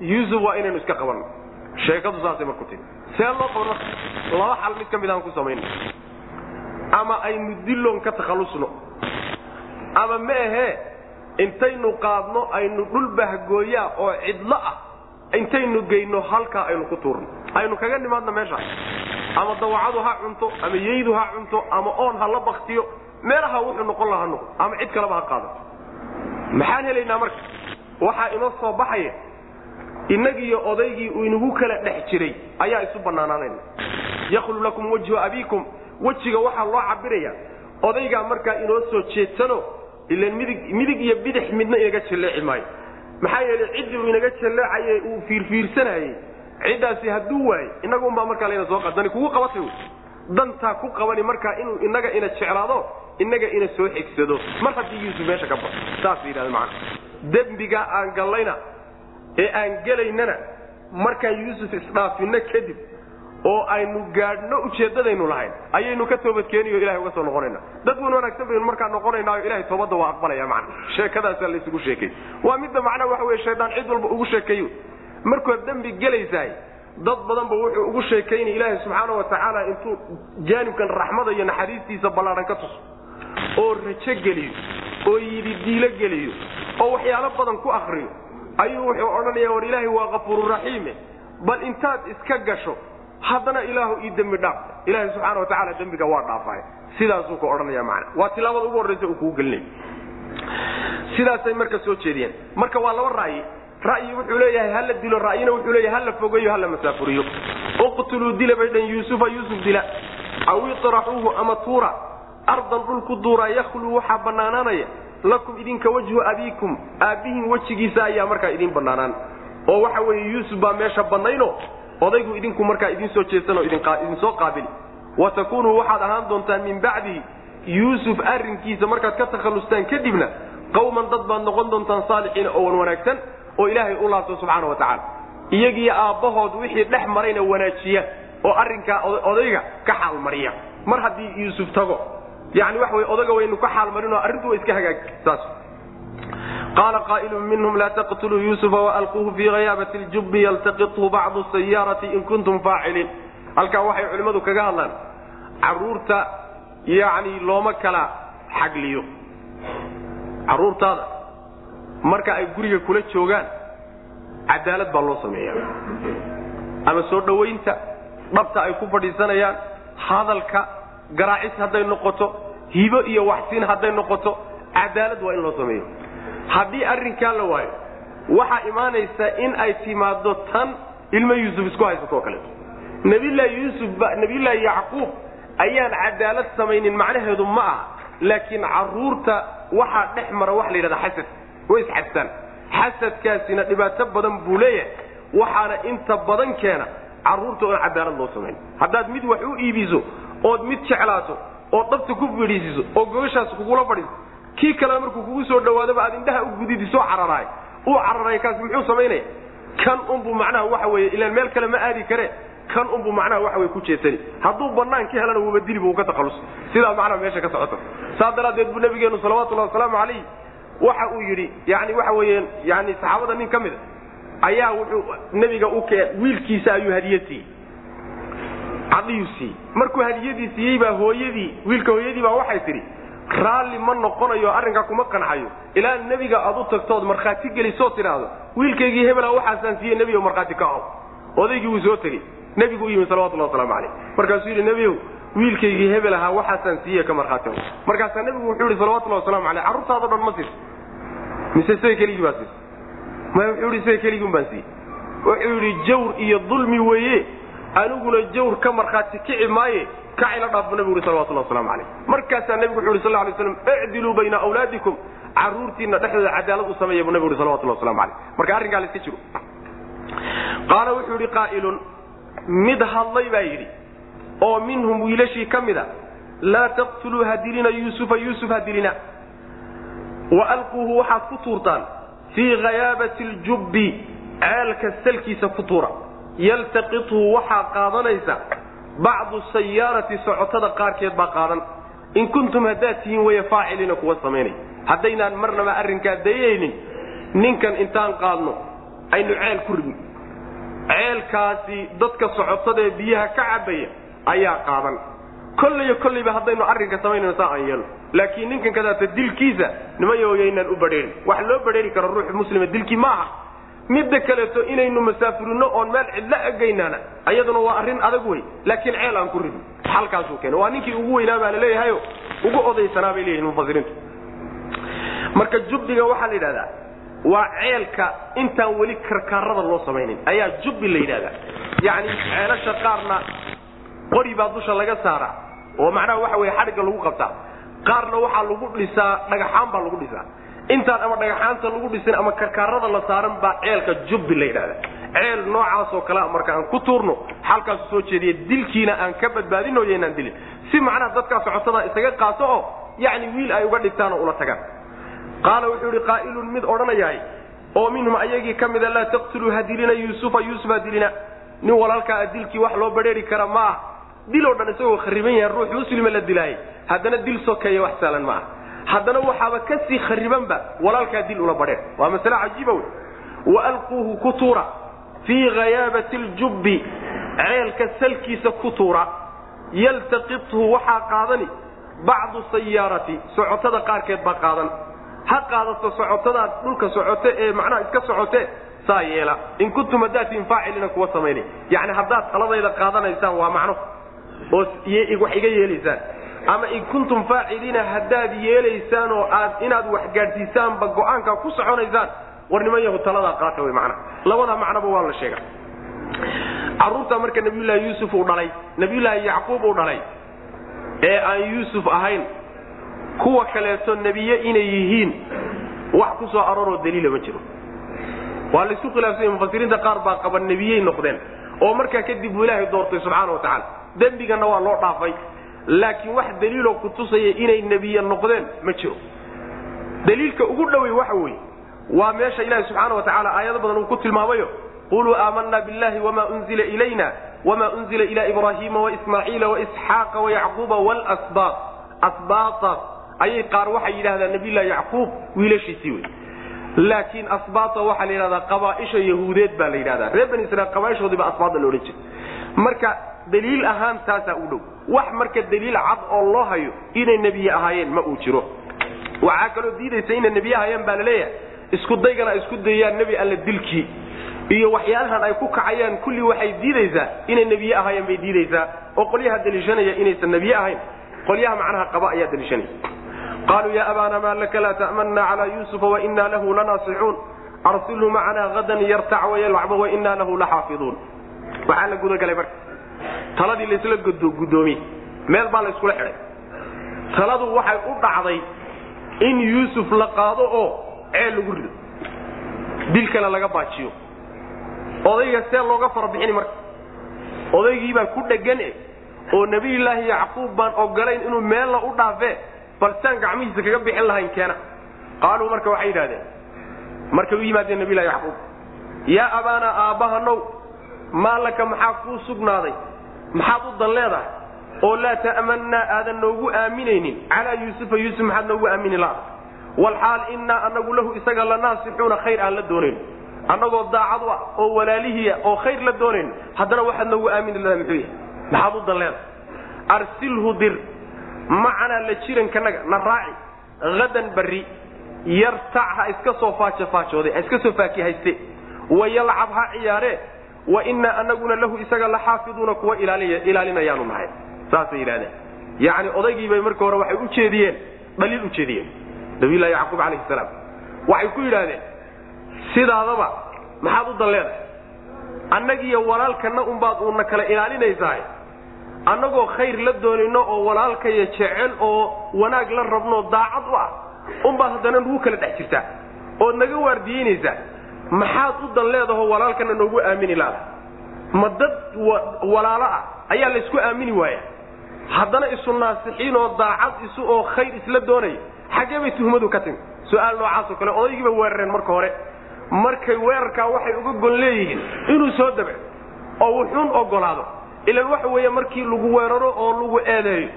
S1: yuusuf waa inaynu iska qabanno. Sheekadu saasay marku timi. See loo qaban marka laba xal mid ka mid aan ku samayno ama aynu dilloon ka takhallusno ama ma ahee intaynu qaadno aynu dhul bahgooyaa oo cidlo ah intaynu geyno halkaa aynu ku tuurno. Aynu kaga nimaadno meeshaas ama dawacadu ha cunto ama yeydu ha cunto ama oon ha la baktiyo meelaha wuxuu noqon laha noqo ama cid kaleba ha qaadato maxaan helaynaa marka? Waxaa inoo soo baxaya innagiiyo odaygii uu inagu kala dhex jiray ayaa isu bannaanaanayna. Yakhlu lakum wajhu abiikum wejiga waxaa loo cabiraya odaygaa markaa inoo soo jeedsano ilan midig iyo bidix midna inaga jalleeci maayo. Maxaa yeelay ciddii uu inaga jalleecaye uu fiirfiirsanayey ciddaasi hadduu waayo innaga unbaa markaa layna soo qadani kugu qabatay dantaa ku qabani markaa inuu inaga ina jeclaado inaga ina soo xigsado. Mar haddii yuusuf meesha ka baxo saas yidhahda macana dembigaa aan gallayna ee aan gelaynana markaan yuusuf isdhaafinno kadib oo aynu gaadhno ujeeddadaynu lahayn. Ayaynu ka toobadkeeniyo ilahay uga soo noqonayna. Dad wan wanaagsan baynu markaa noqonaynaayo ilahay toobadda waa aqbalaya macana sheekadaasaa laysugu sheekay. Waa midda macnaha waxa weye shaydaan cid walba ugu sheekeeyo. Markood dembi gelaysaay dad badanba wuxuu ugu sheekaynaya ilaahay subxaana wa tacaala intuu jaanibkan raxmada iyo naxariistiisa ballaadhan ka tuso. Oo rajo geliyo oo yidhi diilo geliyo oo waxyaalo badan ku akriyo ayuu wuxuu odhanaya war ilaahay waa kafuururaxiime bal intaad iska gasho haddana ilaahu ii dembi dhaaf ilahay subxaana wa tacaala dembiga waa dhaafahay sidaasuu ka odhanaya macana waa tilaabada ugu horraysa uu kugu gelinaya sidaasay marka soo jeediyeen. Marka waa laba ra'yi. Ra'yi wuxuu leeyahay hala dilo? Ra'yina wuxuu leeyahay hala fogeeyo hala masaafuriyo. Uqtuluu dila bay dhan yuusufa yuusuf dila. Aw iطraxuuhu ama tuura. Ardan dhul ku duura yakluu waxaa bannaanaanaya. Lakum idinka wajhu abiikum. Aabbihin wejigiisa ayaa markaa idin bannaanaan. Oo waxa weeye yuusuf baa meesha bannayno odaygu idinku markaa idin soo jeedsanoo idin soo qaabili wa takunuu waxaad ahaan doontaan min bacdihi yuusuf arrinkiisa markaad ka takhallustaan kadibna qawman dad baad noqon doontaan saalixiina oo wan oo ilaahay u laabto subxaana wa tacaala. Iyagiyo aabbahood wixii dhex marayna wanaajiya oo arrinkaa odayga ka xaalmariya mar haddii yuusuf tago yani waxa wey odaga waynu ka xaalmarinoo arrintu wa iska hagaag qaala qaa'ilun minhum laa taqtuluu yuusufa waalquuhu fii hayaabati ljubbi yaltaqithu bacdu sayaarati in kuntum faaciliin halkaa waxay culimmadu kaga hadlaan carruurta yani looma kala xagliyo caruurtaada marka ay guriga kula joogaan cadaalad baa loo sameeya ama soo dhowaynta dhabta ay ku fadhiisanayaan hadalka garaacis hadday noqoto hibo iyo waxsiin hadday noqoto cadaalad waa in loo sameeyo haddii arrinkaa la waayo waxaa imaanaysa in ay timaado tan ilmo yuusuf isku haysato kaleeto. Nabiyullaahi yacquub ayaan cadaalad samaynin macnaheedu ma aha laakiin carruurta waxaa dhex mara waxa la yidhahda xasad. Way isxastaan xasadkaasina dhibaato badan buu leeyahay. Waxaana inta badan keena carruurta oon cadaalad loo samayn. Haddaad mid wax u iibiso ood mid jeclaato ood dhabta ku fidhiisiiso oo gogoshaas kugula fadhiiso kii kalena markuu kugu soo dhawaadoba aad indhaha u gudidiso cararaay uu cararay kaas muxuu samaynaya kan unbuu macnaha waxa weye ilaan meel kale ma aadi kare kan unbuu macnaha waxa wey ku jeesani. Hadduu banaan ka helana wuuba dili bu ka takhalus sidaa macnaha meesha ka socoto. Saas daraaddeed buu nabigeenu salawatullahi wasalaamu calayh waxa uu yidhi yani waxa weeye yani saxaabada nin ka mida ayaa wuxuu nebiga u wiilkiisa ayuu hadiyad siiyey. Cadiyuu siiyey. Markuu hadiyadii siiyey baa hooyadii wiilka hooyadii baa waxay tidhi raalli ma noqonayo arrinkaa kuma qanxayo ilaa nebiga aad u tagtood markhaati gelisoo tidhaahdo wiilkaygii hebela waxaasaan siiye nebigo markhaati ka aho odaygii wuu soo tegey. Nebigu u yimi salawatullah waslamu calayh markaasuu yidhi nebiyow wiilkaygii hebel ahaa waxaasaan siiye ka markhaati markaasaa nebigu wuxuu yidhi salawatullahi waslamu caleyh carruurtaado dhan ma siis mise isaga keligii baa siis maya wuxuu yidhi isaga keligii un baan siiyey wuxuu yidhi jawr iyo dulmi weeye. Aniguna jawr ka markhaati kici maaye kacila dhaaf bu nabigu yhi salawatullah waslamu calayh. Markaasaa nebigu wuxu yhi sal lay slam icdiluu bayna awlaadikum. Carruurtiina dhexdooda cadaalad u sameeya buu nabigu yhi salawatullah waslamu calayh. Marka arrinkaa la iska jiro. Qaala wuxuu yidhi qaa'ilun mid hadlay baa yidhi oo minhum wiilashii ka mida laa taqtuluu ha dilina yuusufa yuusuf ha dilina waalquuhu waxaad ku tuurtaan fii hayaabati ljubbi ceelka salkiisa ku tuura. Yaltaqithu waxaa qaadanaysa bacdu sayaarati socotada qaarkeed baa qaadan. In kuntum haddaad tihiin weye faaciliina kuwa samaynay. Haddaynaan marnaba arrinkaa dayaynin ninkan intaan qaadno aynu ceel ku ridno ceelkaasi dadka socotadaee biyaha ka cabaya ayaa qaadan. Kolleyo kollayba haddaynu arrinka samaynayno saa aan yeelno. Laakiin ninkan kadaata dilkiisa nimayoyaynaan u badheerin. Wax loo badheeri karo ruux muslima dilkii ma aha midda kaleeto inaynu masaafurino oon meel cidlo egaynaana ayaduna waa arrin adag wey laakiin ceel aan ku ridno xalkaasuu keena waa ninkii ugu weynaa baa laleeyahayo ugu odaysanaa bay leeyihiin mufasiriintu marka jubbiga waxaa la yidhahdaa waa ceelka intaan weli karkaarada loo samaynin. Ayaa jubbi la yidhahdaa yacni ceelasha qaarna qori baa dusha laga saaraa oo macnaha waxa weye xadhigga lagu qabtaa. Qaarna waxaa lagu dhisaa dhagaxaan baa lagu dhisaa intaan ama dhagaxaanta lagu dhisin ama karkaarada la saaran baa ceelka jubbi la yidhahda ceel noocaasoo kalea marka aan ku tuurno xalkaasu soo jeediya dilkiina aan ka badbaadino yaynaan dilin. Si macnaha dadkaa socotada isaga qaato oo yacni wiil ay uga dhigtaan oo ula tagaan. Qaala wuxuu yihi qaa'ilun mid odhanayahay oo minhum ayagii ka mida laa taqtuluu ha dilina yuusufa yuusuf ha dilina. Nin walaalkaa a dilkii wax loo badheeri kara ma ah. Diloo dhan isagoo khariban yahay ruux muslima la dilaayay haddana dil sokeeya wax saalan ma ah haddana waxaaba ka sii kharibanba walaalkaa dil ula badheer waa masale cajiiba wey. Waalquuhu ku tuura. Fii hayaabati ljubbi ceelka salkiisa ku tuura. Yaltaqithu waxaa qaadani bacdu sayaarati. Socotada qaarkeed baa qaadan. Ha qaadato socotadaad dhulka socote ee macnaha iska socote saa yeela. In kuntum haddaad tihin faacilina kuwa samaynay yacni haddaad taladayda qaadanaysaan waa macno. Oo wax iga yeelaysaan ama in kuntum faaciliina haddaad yeelaysaan oo aad inaad wax gaadhsiisaanba go'aankaa ku soconaysaan war niman yahu taladaa qaata wey macnaha labada macnoba waa la sheega carruurtaa marka nabiyullaahi yuusuf uu dhalay nabiyullaahi yacquub uu dhalay ee aan yuusuf ahayn kuwa kaleeto nebiye inay yihiin wax ku soo arooroo daliila ma jiro. Waa laysku khilaafsanya mufasiriinta qaar baa qaba nebiyey noqdeen oo markaa kadib buu ilaahay doortay subxaana wa tacaala dembigana waa loo dhaafay laakiin wax daliiloo kutusaya inay nebiye noqdeen ma jiro. Daliilka ugu dhowey waxa weeye waa meesha ilahi subxaana wa tacaala aayado badan uu ku tilmaamayo. Quluu aamanna billahi wama unzila ilayna wma unzila ila ibraahiima waismaaciila waisxaaqa wayacquuba wlsbaat asbaataas ayay qaar waxay yidhahdaan nabiylahi yacquub wiilashiisii wey laakiin asbaata waxaa la yidhahdaa qabaaisha yahuudeed baa la yidhahdaa. Reer bani israiil qabaaishoodiiba asbaata la odhan jiray. Marka daliil ahaan taasaa u dhow wax marka daliil cad oo loo hayo inay nebiye ahaayeen ma uu jiro. Waxaa kaloo diidaysa inay nebiye ahaayeen baa la leeyahay isku daygana isku dayaan nebi alle dilkii. Iyo waxyaalahan ay ku kacayaan kulli waxay diidaysaa inay nebiye ahaayeen bay diidaysaa oo qolyaha daliishanaya inaysan nebiye ahayn qolyaha macnaha qaba ayaa daliishanaya. Qaaluu ya abaana maa laka laa ta'manna calaa yuusufa wainaa lahu lanaasixuun. Arsilhu macanaa hadan yartac wayalcba wainaa lahu laxaafiduun. Waxaa la gudagalay marka taladii laysla guddoomiye. Meel baa la yskula xidhay taladu waxay u dhacday in yuusuf la qaado oo ceel lagu rido. Dilkana laga baajiyo. Odayga see looga farabixini marka. Odaygiibaa ku dhegan e oo nebiyulaahi yacquub baan ogolayn inuu meella u dhaafee balsaan gacmihiisa kaga bixin lahayn keena. Qaaluu marka waxay yidhahdeen markay u yimaadeen nabiylahi yacquub yaa abaana aabbahanow maa laka maxaa kuu sugnaaday maxaad u dan leedahay? Oo laa ta'mannaa aadan noogu aaminaynin. Calaa yuusufa yuusuf maxaad noogu aamini laada walxaal innaa anagu lahu isaga lanaasixuuna khayr aan la doonayn annagoo daacad u ah oo walaalihiia oo khayr la doonayn haddana waxaad noogu aamini ladaa muxuu yahay. Maxaad u dan leedahay? Arsilhu dir macanaa la jirankanaga na raaci. Hadan barri yartac ha iska soo faajafaajooday ha iska soo faakihayste. Wayalcab ha ciyaaree wa innaa anaguna lahu isaga la xaafiduuna kuwa ilaalinayaanu nahay. Saasay yidhahdeen yacni odaygiibay marka hore waxay u jeediyeen dhaliil u jeediyeen. Nabiyullahi yacquub calayhi salaam. Waxay ku yidhaahdeen sidaadaba maxaad u dan leedahay? Annagiiyo walaalkanna unbaad uuna kala ilaalinaysahay. Annagoo khayr la doonayno oo walaalkaya jecel oo wanaag la rabnoo daacad u ah unbaad haddana nagu kala dhex jirtaa ood naga waardiyeynaysaa maxaad u dan leedaho walaalkana noogu aamini laada ma dad walaalo ah ayaa laysku aamini waaya. Haddana isu naasixiin oo daacad isu oo khayr isla doonaya xaggee bay tuhmadu ka timi. Su'aal noocaasoo kale odaygiiba weerareen marka hore. Markay weerarkaa waxay uga gon leeyihiin inuu soo dabe oo wuxuun ogolaado ilan waxa weeye markii lagu weeraro oo lagu eedeeyo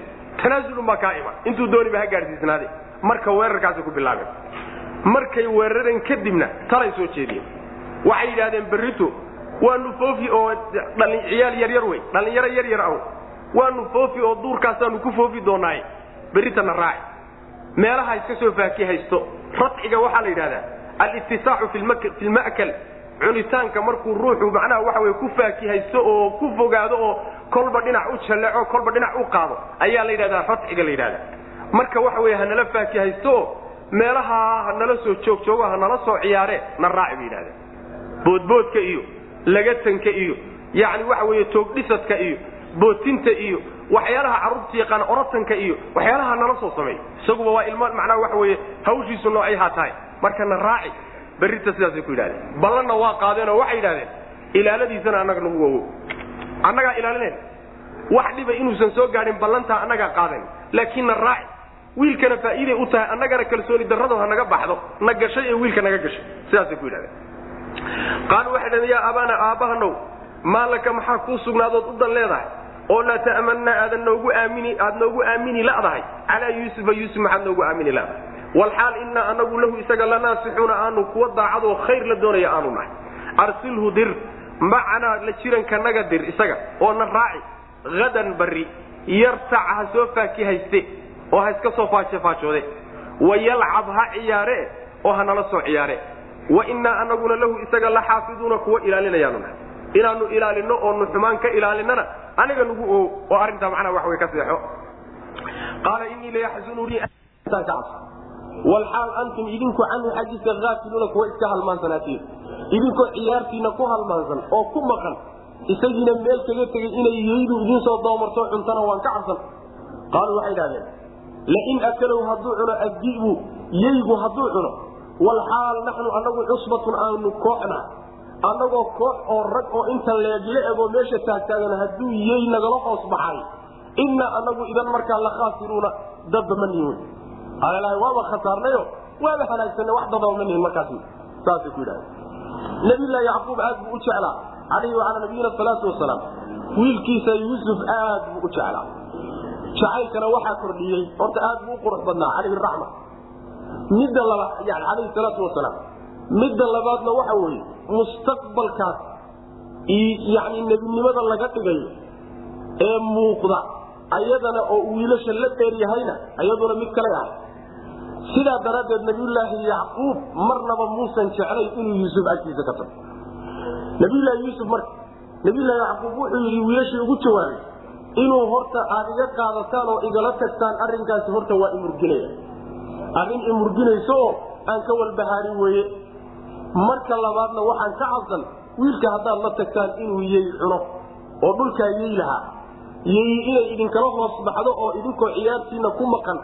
S1: tanaasulun baa kaa iman. Intuu dooniba ha gaadhsiisnaade marka weerarkaasi ku bilaabeen markay weerareen kadibna talay soo jeediyeen. Waxay yidhahdeen berrito waanu foofi oo ciyaal yaryar wey dhallinyaro yaryar ah waanu foofi oo duurkaasaanu ku foofi doonaaye berritana raaci. Meelaha iska soo faakihaysto radxiga waxaa la yidhahdaa alittisaacu fi lma'kal cunitaanka markuu ruuxu macnaha waxa wey ku faakihaysto oo ku fogaado oo kolba dhinac u jalleeco kolba dhinac u qaado ayaa la yidhahdaa radxiga la yidhahda marka waxa wey hanala faakihaysto oo meelaha hanala soo joogjoogo hanala soo ciyaaree na raaci bay yidhahdeen boodboodka iyo lagatanka iyo yacni waxa weeye toogdhisadka iyo bootinta iyo waxyaalaha carruurta yaqaan orotanka iyo waxyaalaha nala soo sameey isaguba waa ilmo macnaha waxa weeye hawshiisu noocayhaa tahay. Marka na raaci berrita sidaasay ku yidhahdeen ballanna waa qaadeenoo waxay yidhahdeen ilaaladiisana annaga nagu wowo annagaa ilaalinayna wax dhiba inuusan soo gaadhin ballantaa annagaa qaadan laakiin na raaci wiilkana faa'iiday u tahay annagana kalsooni darrado ha naga baxdo. Na gashay ee wiilka naga gashay. Sidaasay ku yidhahdeen. Qaaluu waxay dhahdeen yaa aabaana aabbahanow maa laka maxaa kuu sugnaadood u dan leedahay? Oo laa ta'mannaa aadan noogu aamini aad noogu aamini la'dahay. Calaa yuusufa yuusuf maxaad noogu aamini la'dahay. Walxaal innaa anagu lahu isaga lanaasixuuna aanu kuwa daacadoo khayr la doonaya aanu nahay. Arsilhu dir macanaa la jirankanaga dir isaga oo na raaci hadan barri yartac ha soo faakihayste oo ha iska soo faajofaajoode wayalcab ha ciyaare oo ha nala soo ciyaare. Wa innaa anaguna lahu isaga la xaafiduuna kuwa ilaalinayaanu nahay inaanu ilaalino oonu xumaan ka ilaalinana aniga nagu oo oo arrintaa macnaha wax way ka seexo. Qaala innii layaxzununii walxaal antum idinku canhu xaggiisa aafiluuna kuwa iska halmaansanaatiin. Idinkoo ciyaartiina ku halmaansan oo ku maqan. Isagiina meel kaga tegay inay yeydu idiin soo doomarto cuntana waan ka cabsan. Qaaluu waxay idhahdeen lain akalow hadduu cuno addi'bu yeygu hadduu cuno walxaal naxnu anagu cusbatun aanu kooxna annagoo koox oo rag oo inta leegla egoo meesha taagtaagan hadduu yey nagala hoos baxay innaa anagu idan markaa la khaasiruuna dadba ma nihin alalahay waaba khasaarnayo waaba halaagsanna wax dadaba ma nihin markaas saasay ku yidhahda nabiyullaahi yacquub aad buu u jeclaa calayhi wacalaa nabiyina salaatu wasalaam wiilkiisa yuusuf aad buu u jeclaa jacaylkana waxaa kordhiyey. Horta aad buu qurux badnaa calayhi raxma midda laba yani calayhi salaatu wasalaam midda labaadna waxa weeye mustaqbalkaas yani nebinimada laga dhigayo ee muuqda ayadana oo wiilasha la dheeryahayna ayaduna mid kale ah. Sidaa daraaddeed nabiyulaahi yacquub marnaba muusan jeclay inuu yuusuf agtiisa ka tago. Nabiyulaahi yuusuf marka nabiyulahi yacquub wuxuu yidhi wiilashii ugu jawaabay inuu horta aad iga qaadataan oo igala tagtaan arrinkaasi horta waa imurginaya. Arrin imurginayso oo aan ka walbahaarin weeye. Marka labaadna waxaan ka cabsan wiilka haddaad la tagtaan inuu yey cuno oo dhulkaa yey lahaa yey inay idinkala hoos baxdo oo idinkoo ciyaartiina ku maqan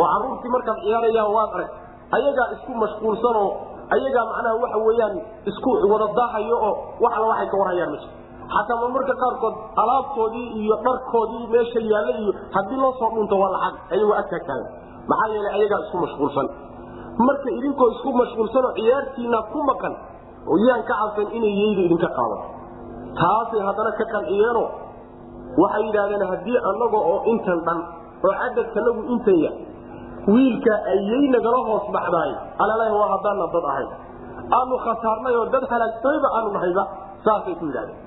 S1: oo caruurtii markaad ciyaarayaan waad arag ayagaa isku mashquulsanoo ayagaa macnaha waxa weyaan isku wada daahayo oo wax alla waxay ka warhayaan ma jir xataa marmarka qaarkood alaabtoodii iyo dharkoodii meesha yaalla iyo haddii loo soo dhunto waa lacag ayagoo agtaagtaagan maxaa yeelay ayagaa isku mashquulsan. Marka idinkoo isku mashquulsanoo ciyaartiina ku maqan yaan ka cabsan inay yeyda idinka qaado. Taasay haddana ka qanciyeeno waxay yidhahdeen haddii annaga oo intan dhan oo cadadkanagu intan ya wiilka ayay nagala hoos baxdaay alalahi waa haddaana dad ahayn aanu khasaarnay oo dad halaagsamayba aanu nahayba saasay ku yidhahdeen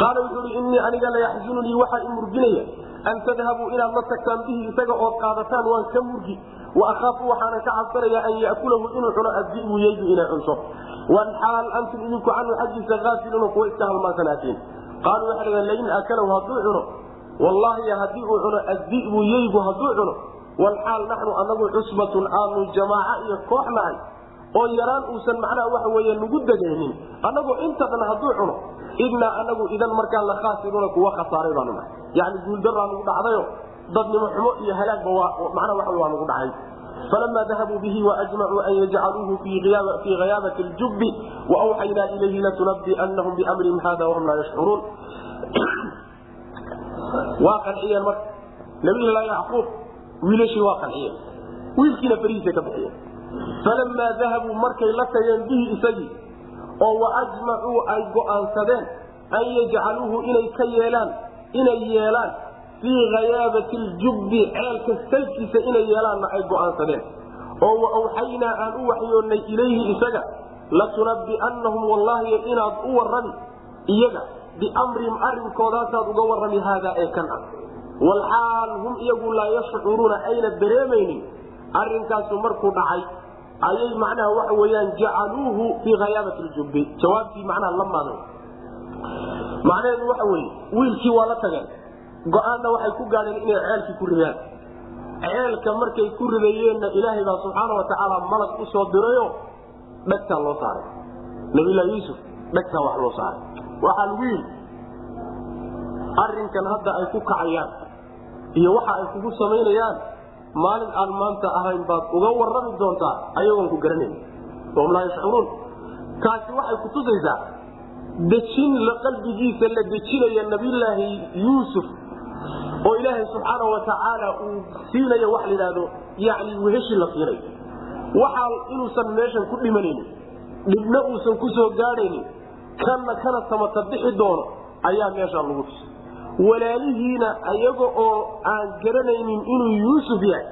S1: qaala wuxuu i innii aniga layaxsununii waxaa i murginaya. An tadhabuu inaad la tagtaan bihi isaga ood qaadataan waan ka murgi. Wa waxaanan ka cabsanaya an ya'kulahu inuu cuno addi'bu yeydu inay cunto. Walxaal antum idinku canhu xaggiisa aafiluuna kuwa iska halmaansanaatiin qaaluu dhaheen lain akalahu hadduu cuno. Wallaahi haddii uu cuno addi'bu yeygu hadduu cuno. Walxaal naxnu anagu cusbatun aanu jamaaco iyo koox nahay oo yaraan uusan macnaha waxa weeye nagu degaynin. Annagoo inta dhan hadduu cuno idnaa anagu idan markaan la khaasiruuna kuwa khasaaray baanu nahay yacni guuldaraa nagu dhacdayo dadnimo xumo iyo halaagba macnaha waxa waa nagu dhacay. Falamaa dahabuu bihi waajmacuu an yajcaluuhu fii hayaabati ljubbi waawxaynaa ilayhi latunabi'annahum biamrihim hada wahum laa yashcuruun. Waa qanciyeen marka. Nabiyullaahi yacquub wiilashii waa qanciyeen. Wiilkiina farihiisa ka bixiyeen falamaa dahabuu markay la tageen bihi isagii oo waajmacuu ay go'aansadeen an yajcaluuhu inay ka yeelaan inay yeelaan fii hayaabati ljubbi ceelka salkiisa inay yeelaanna ay go'aansadeen oo waawxaynaa aan u waxyoonnay ilayhi isaga latunabi'annahum wallaahi inaad u warrami iyaga biamrihim arrinkoodasaad uga warrami haadaa ee kan ah walxaal hum iyagu laa yashcuruuna ayna dareemaynin arrinkaasu markuu dhacay ayay macnaha waxa weyaan jacaluuhu fii hayaabati ljubbi jawaabtii macnaha la maada macnaheedu waxa weye wiilkii waa la tageen go'aanna waxay ku gaadheen inay ceelkii ku ridaan. Ceelka markay ku ridayeenna ilaahay baa subxaana watacaala malag u soo dirayo dhegtaa loo saaray. Nabilahi yuusuf dhegtaa wax loo saaray. Waxaa lagu yidhi arinkan hadda ay ku kacayaan iyo waxa ay kugu samaynayaan maalin aan maanta ahayn baad uga warrami doontaa ayagoon ku garanayn wahum laa yashcuruun. Taasi waxay kutusaysaa dejin la qalbigiisa la dejinaya nabiyulaahi yuusuf oo ilaahay subxaana watacaala uu siinayo wax layidhaahdo yani weheshi la siinayo waxaa inuusan meeshan ku dhimanaynin dhibna uusan ku soo gaadhaynin kana kana samata bixi doono ayaa meeshaa lagu tusay walaalihiina ayaga oo aan garanaynin inuu yuusuf yahay.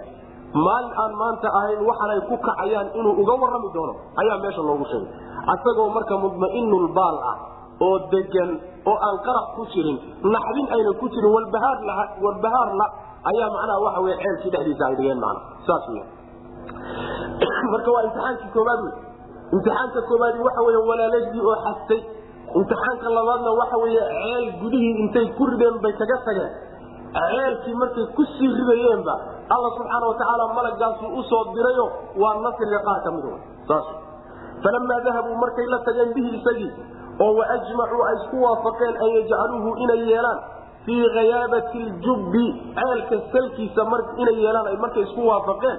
S1: Maalin aan maanta ahayn waxanay ku kacayaan inuu uga warrami doono ayaa meesha loogu sheegay. Asagoo marka mudmainulbaal ah oo degan oo aan qaraq ku jirin naxdin ayna ku jirin walbahaarla ayaa macnaha waxa wey ceelkii dhexdiisa ay dhigeen man saas w (coughs) marka waa imtixaankii kooaad wey imtixaanka kooaadi waxa wey walaaladii oo xastay imtixaanka labaadna waxa wey ceel gudihii intay ku rideen bay kaga tageen. Ceelkii markay ku sii ridayeenba alla subxaana watacaala malagaasuu u soo dirayo waa nasriga qaar ka mid saas. Falamaa dahabuu markay la tageen bihi isagii oo waajmacuu ay isku waafaqeen an yajcaluuhu inay yeelaan fii hayaabati ljubbi. Ceelka salkiisa inay yeelaan ay markay isku waafaqeen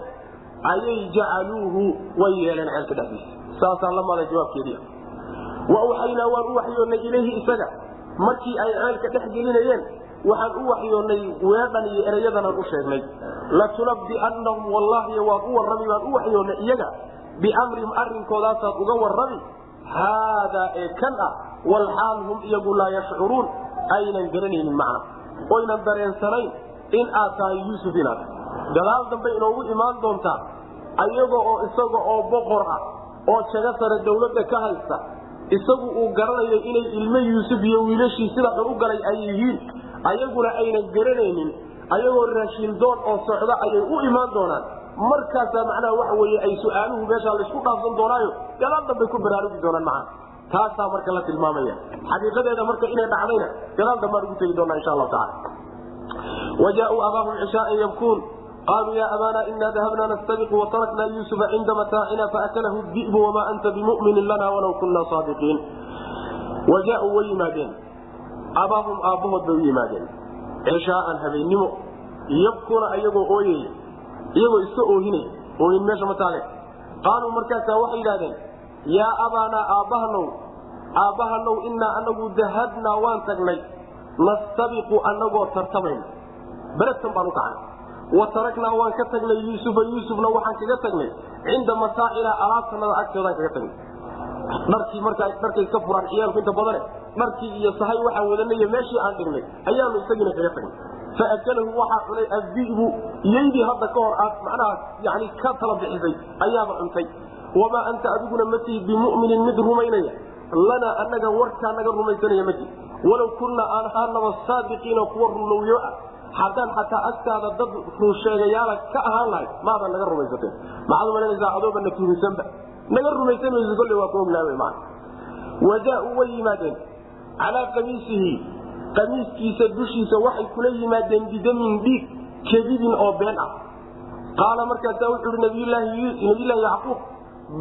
S1: ayay jacaluuhu way yeeleen ceelka dhexdiisa. Saasaa lamaada jawaabkeedii wa awxaynaa waan u waxyoonnay ilayhi isaga. Markii ay ceelka dhex gelinayeen
S2: waxaan u waxyoonnay weedhan iyo erayadanaan u sheegnay. Latunabbi'annahum wallaahi waan u warrami baan u waxyoonnay iyaga biamrihim arrinkoodaasaan uga warrami. Haadaa ee kan ah walxaal hum iyagu laa yashcuruun. Aynan garanaynin macna. Oynan dareensanayn in aad tahay yuusuf inaad. Gadaal dambe inoogu imaan doontaa ayaga oo isaga oo boqor ah oo jago sare dawladda ka haysta isagu uu garanayo inay ilmo yuusuf iyo wiilashii sida xun u galay ay yihiin ayaguna aynan garanaynin ayagoo raashin oo socda ayay u imaan doonaan. Markaasaa macnaha waxa weye ay su'aaluhu meeshaa laysku dhaafsan doonaayo gadaal dambay ku baraarugi doonaan macna taasaa marka la tilmaamaya. Xaqiiqadeeda marka inay dhacdayna gadaal dambaan ugu tegi doonaa insha allahu tacala wajaauu abaahum cishaaan yabkuun qaaluu ya abaana ina dahabna nastabiqu watarakna yuusufa cinda mataacina faakalahu di'bu wamaa anta bimuminin lana walaw kunna saadiqiin wajaauu way yimaadeen abaahum aabbahood bay u yimaadeen cishaaan habeennimo yabkuuna ayagoo ooyaya iyagoo iska oohinay oohin meesha ma taale qaaluu markaasaa waxay yidhahdeen yaa abaanaa aabbahanow aabbahanow inaa anagu dahabnaa waan tagnay nastabiqu anagoo tartamayna beredkan baan u kacnay wa taraknaa waan ka tagnay yuusufa yuusufna waxaan kaga tagnay. Cinda masaacinaa alaabtanada agteedaan kaga tagnay. Dharkii markaa dharkay iska furaan ciyaalku inta badane dharkii iyo sahay waxaan wadanay meeshii aan dhignay ayaanu isagiina kaga tagnay. Faakalahu waxaa cunay addi'bu iyaydii hadda ka hor aad macnaha yani ka tala bixisay ayaaba cuntay. Wamaa anta adiguna ma tihi bimuminin mid rumaynaya? Lanaa anaga warkaa naga rumaysanaya ma tihi walow kunna aan ahaanaba saadiqiina kuwa runlowyo ah haddaan xataa agtaada dad runsheegayaala ka ahaan lahay maadan naga rumaysateen maxaad umalanaysaa adooba na tuhinsanba naga rumaysan kolle waa ku ognaawey maa wajaa-uu way yimaadeen. Calaa qamiisihi qamiiskiisa dushiisa waxay kula yimaadeen bidamin dhiig kedidin oo been ah. Qaala markaasaa wuxuu ihi nabiyulaahi yacquub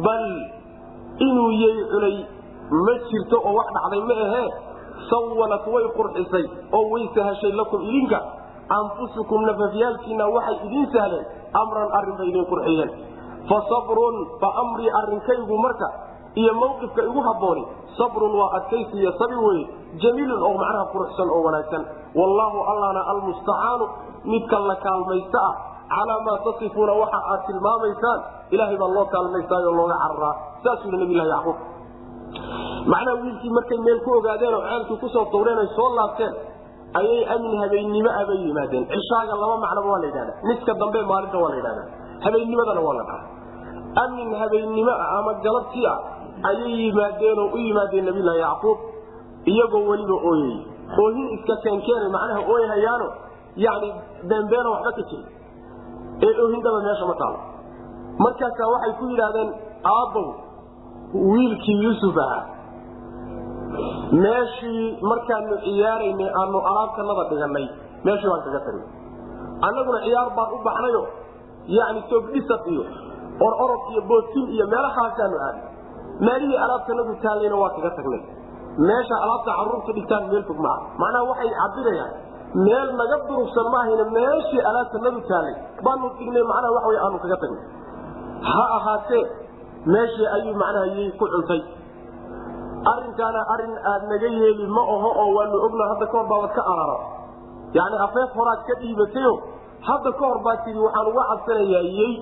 S2: bal inuu yay cunay ma jirto oo wax dhacday ma ahee. Sawalat way qurxisay oo way sahashay lakum idinka anfusukum nafafyaalkiina waxay idiin sahleen amran arrin bay idin qurxiyeen. Fa sabrun fa amrii arrinkaygu marka iyo mawqifka igu habbooni sabrun waa adkaysi iyo sabi weye jamiilun oo macnaha quruxsan oo wanaagsan. Wallaahu allana almustacaanu midka la kaalmaysta ah calaa maa tasifuuna waxa aad tilmaamaysaan ilahay baa loo kaalmaystaayo looga cararaa saasuu yidhi nabilahi yacquub. Macnaha wiilkii markay meel ku ogaadeen oo ceelkii ku soo tawreen ay soo laabteen ayay amin habeennimo ah bay yimaadeen. Cishaaga laba macnoba waa la yidhahda niska dambe maalinta waa la yidhahda habeennimadana waa la dhaha amin habeennimo ah ama galabtii ah ayay yimaadeenoo u yimaadeen nabilahi yacquub. Iyagoo weliba ooyey oohin iska keenkeena macnaha ooyhayaano yani beenbeena waxba ka jiri ee oohindaba meesha ma taalo. Markaasaa waxay ku yidhaahdeen aabbow wiilkii yuusuf ahaa meeshii markaanu ciyaaraynay aanu alaabtanada dhiganay meeshii baan kaga tagnay annaguna ciyaar baan u baxnayo yani toogdhisad iyo or orod iyo bootin iyo meelahaasaanu aadnay meelihii alaabtanadu taallayna waa kaga tagnay. Meesha alaabta carruurta dhigtaan meel fog maaha macnaha waxay cabirayaan meel naga durugsan maahayna meeshii alaabtanadu taallay baanu dhignay macnaha waxa aanu kaga tagnay. Ha ahaatee meeshii ayuu macnaha ku cuntay arrinkaana arrin aad naga yeeli ma aho oo waanu ogna hadda kahor baabad ka arara yani afeef horaad ka dhiibatayo hadda ka hor baa tii waxaan uga cabsanayaa yey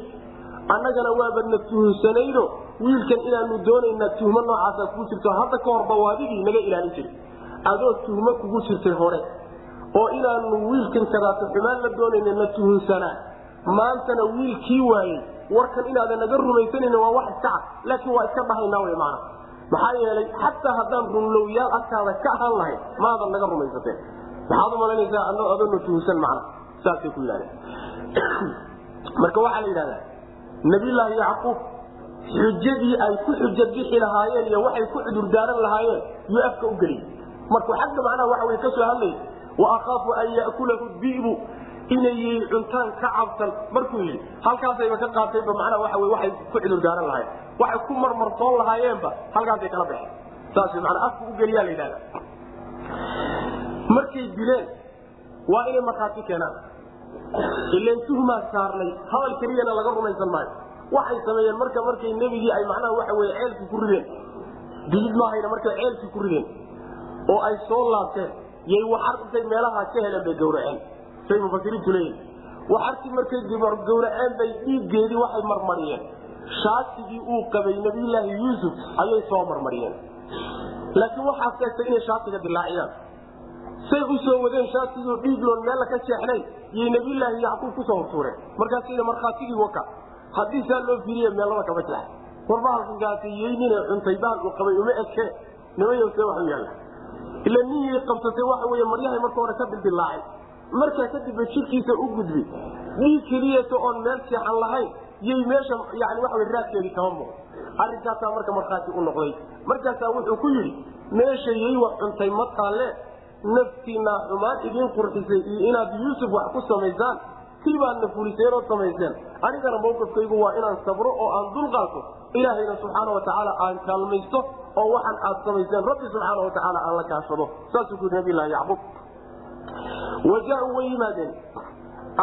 S2: annagana waabadna tuhunsanayno wiilkan inaanu doonaynaa tuhmo noocaasa kugu jirto hadda ka horba waadigii naga ilaalin jiri adoo tuhmo kugu jirtay hore oo inaanu wiilkan kadaata xumaan la doonayna na tuhunsanaa maantana wiilkii waayey warkan inaadan naga rumaysanan waa wax iska cad laakiin waa iska dhahaynaa w man maxaa yeelay xataa haddaan runlowyaal agtaada ka ahaan lahayn maadan naga rumaysateen. Maxaad umalanaysaa adoona tuhunsan macna saasay ku yidhahdeen. (clears throat) Marka waxaa la yidhahdaa nabiyulaahi yacquub xujadii ay ku xuja bixi lahaayeen iyo waxay ku cudurdaaran lahaayeen yuu afka u geliyey. Markuu xagga macnaha waxa wey ka soo hadlay wa akhaafu an ya'kulahu di'bu inay cuntaan ka cabsan. Markuu yidhi halkaasayba ka qaatayba macnaha waxa wey waxay ku cudurdaaran lahayen waxay ku marmarsoon lahaayeenba halkaasay kala baxeen. Saas manaa afka u geliyaa la yidhahda markay dileen waa inay markhaati keenaan. Ilan tuhmaa saarnay hadal keliyana laga rumaysan maayo. Waxay sameeyeen marka markay nebigii ay macnaha waxa wey ceelkii ku rideen. Dilid maahayna markay ceelkii ku rideen. Oo ay soo laabteen. Yay waxar intay meelaha ka heleen bay gawraceen. Say mufasiriintu leeyihiin waxarkii markay gawraceen bay dhiiggeedii waxay marmariyeen shaatigii uu qabay nabiyulaahi yuusuf ayay soo marmariyeen. Laakiin waxaa seegtay inay shaatiga dilaaciyaan. Say u soo wadeen shaatigii dhiigloon meella ka jeexnay yay nabiyulaahi yacquub ku soo hortuureen markaasina markhaatigii waka haddii saa loo fiiriye meellada kama jeex. Warbahalkankaasiyeynina cuntay bahal uu qabay uma eke nimayose wax u yaalla. Ila ninyay qabsatay waxa wey maryahay marka hore ka dildilaacay markaa kadibba jidhkiisa u gudbi. Dhiig keliyata oon meel seexan lahayn yay meesha yani waa raadkeedii kama muuqo arrinkaasaa marka markhaati u noqday. Markaasaa wuxuu ku yidhi meesha yay wax cuntay ma taalle. Naftiinaa xumaan idiin qurxisay iyo inaad yuusuf wax ku samaysaan tii baadna fuliseen oo samayseen. Anigana mawqifkaygu waa inaan sabro oo aan dulqaato ilaahayna subxaana watacaala aan kaalmaysto oo waxaan aad samayseen. Rabbi subxaana watacaala aan la kaashado. Saasuu ku yidhi nabilahi yacquub. Wa jaauu way yimaadeen.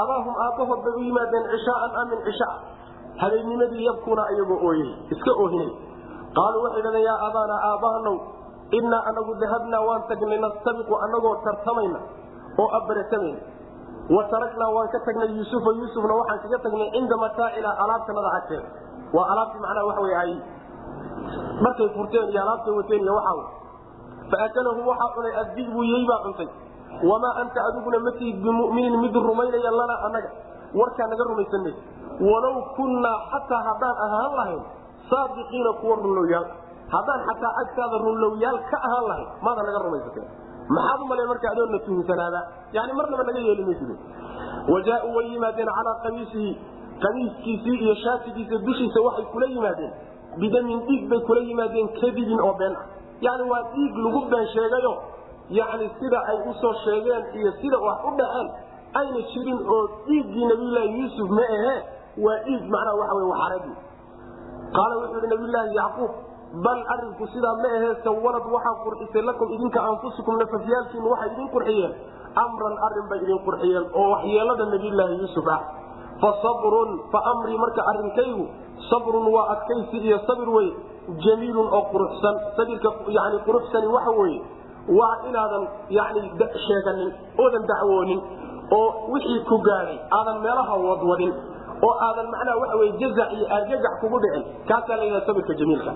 S2: Abaahum aabbahood bay u yimaadeen cishaaan amin cisha habeennimadii yabkuuna ayagoo ooyey iska oohinay. Qaaluu waxay dhahdeen yaa abaanaa aabbahanow innaa anagu dahabnaa waan tagnay nastabiqu anagoo tartamayna oo abaratamayna wa taragnaa waan ka tagnay yuusufa yuusufna waxaan kaga tagnay cinda mataacina alaabtanada agteeda waa alaabtii macnaha waxa wey ay markay furteen iyo alaabtay wateen iyo waxaa faakalahu waxaa cunay addibu yey baa cuntay. Wamaa anta adiguna ma tihid bimuminin mid rumaynaya lanaa annaga warkaa naga rumaysan maysa walow kunnaa xataa haddaan ahaan lahayn saadiqiina kuwa runlowyaal haddaan xataa agtaada runlowyaal ka ahaan lahayn maada naga rumaysatee maxaad umale marka adoonna tuhumsanaaba yani marnaba naga yeeli maysi wajaauu way yimaadeen calaa qamiisihi. Qamiiskiisii iyo shaatigiisa dushiisa waxay kula yimaadeen. Bidamin dhiig bay kula yimaadeen kadibin oo been ah. Yani waa dhiig lagu been sheegayo. Yani sida ay u soo sheegeen iyo sida wax u dhaceen. Ayna jirin oo dhiiggii nabiyulaahi yuusuf ma ahe waa dhiig macnaha waxa w waxaradii qaala wuxuu yihi nabiyulaahi yacquub bal arinku sidaa ma ahe sawalad waxaa qurxisay lakum idinka anfusukum nafafyaalkiinu waxay idin qurxiyeen. Amran arrin bay idin qurxiyeen oo waxyeelada nabiyulaahi yuusuf ah. Fa sabrun fa amrii marka arrinkaygu sabrun waa adkaysi iyo sabir wey jamiilun oo quruxsan. Sabirka yani quruxsani waxa weeye waa inaadan yani sheeganin oodan dacwoonin oo wixii ku gaadhay aadan meelaha wadwadin oo aadan macnaha waxa wey jazac iyo argagax kugu dhicin kaasaa la yidhaha sabirka jamiilka.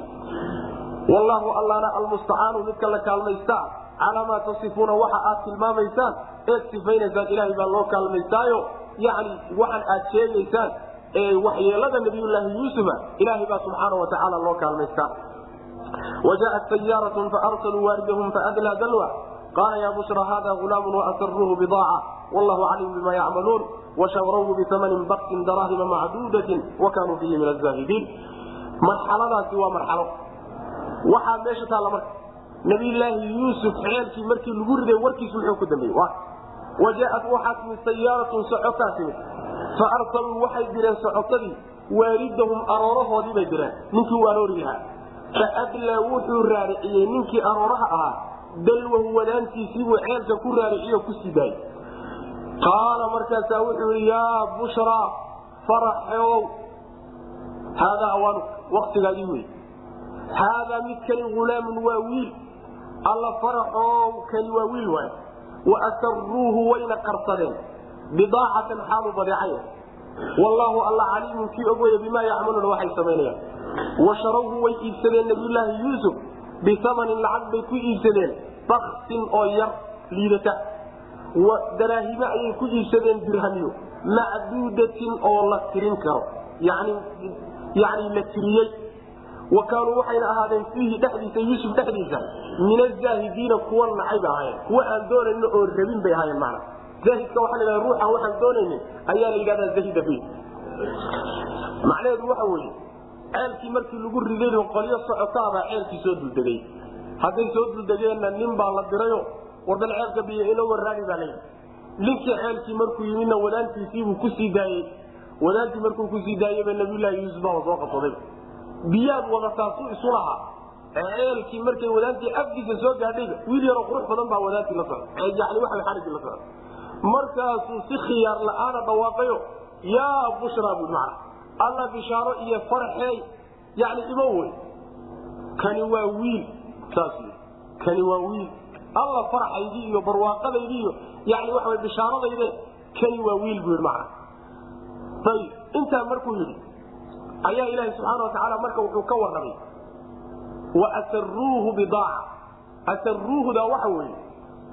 S2: Wallaahu allana almustacaanu midka la kaalmaystaa calaa maa tasifuuna waxa aad tilmaamaysaan eed sifaynaysaan ilaahay baa loo kaalmaystaayo. Yani waxaan aad sheegaysaan ee waxyeelada nabiyulaahi yuusufa ilaahay baa subxaana watacaala loo kaalmaystaa. Wajaءat sayaarat faarsaluu waaridahum faadlaa dalwa. Qaala ya bushra hada gulaamu waasaruuhu bidaaca wallahu caliim bima yacmaluun washarawhu biamanin baksin daraahima macduudatin wakanuu fiihi min azaahidiin marxaladaasi waa marxalo. Waxaa meesha taalla marka nabiyulaahi yuusuf ceelkii markii lagu riday warkiisu muxuu ku dambeeyey? Wajaءat waxaa timid sayaaratun socotaa timid faarsaluu waxay direen socotadii waalidahum aroorahoodii bay direen. Ninkii u aroori lahaa faadlaa wuxuu raariciyey ninkii arooraha ahaa dalwahu wadaantiisiibuu ceelka ku raariciyo ku sii daayey qaala markaasaa wuxuu yidhi yaa bushraa faraxow haadaa awaanu waktigaagii wey haadaa midkani hulaamun waa wiil. Alla faraxow kani waa wiil waay. Waasaruuhu wayna qarsadeen. Bidaacatan xaalu badeecaya wallaahu alla caliimun kii og weye bimaa yacmaluuna waxay samaynayaan washarawhu way iibsadeen nabiyulaahi yuusuf. Biamanin lacag bay ku iibsadeen. Baksin oo yar liidata daraahime ayay ku iibsadeen dirhamiyo. Macduudatin oo la tirin karo. Yani la tiriyey. Wa kaanuu waxayna ahaadeen fiihi dhexdiisa yuusuf dhexdiisa min azaahidiina kuwa nacay bay ahaayeen. Kuwa aan doonaynin oo rabin bay ahaayeen mana aahidka waa la ruuxan waxaan doonaynin ayaa la yidhahdaa zahida fi macnaheedu waxa weye ceelkii markii lagu riday qolyo socotaabaa ceelkii soo duldegay hadday soo duldegeenna nin baa la dirayo wardan ceelka biyo ino waraani baa layidhi ninkii ceelkii markuu yimidna wadaantiisiibuu ku sii daayey. Wadaantii markuu ku sii daayeyba nabiyulaahi yuusuf baa soo qabsaday. Biyaad wadataasuu isu lahaa. Ceelkii markay wadaantii afkiisa soo gaadhayba wiil yaroo qurux badan baa wadaantii la socda yani waa xarigii la socda markaasuu si khiyaar la'aana dhawaaqayo yaa bushraa bui macna alla bishaaro iyo farxeey yani imo wey kani waa wiil saas kani waa wiil alla faraxaydii iyo barwaaqadaydii iyo yani waxa bishaaradayde kani waa wiil buu yidhi macna ayib intaa markuu yidhi ayaa ilaahi subxaana watacaala marka wuxuu ka warramay wa asaruuhu bidaaca. Asaruuhuda waxa weeye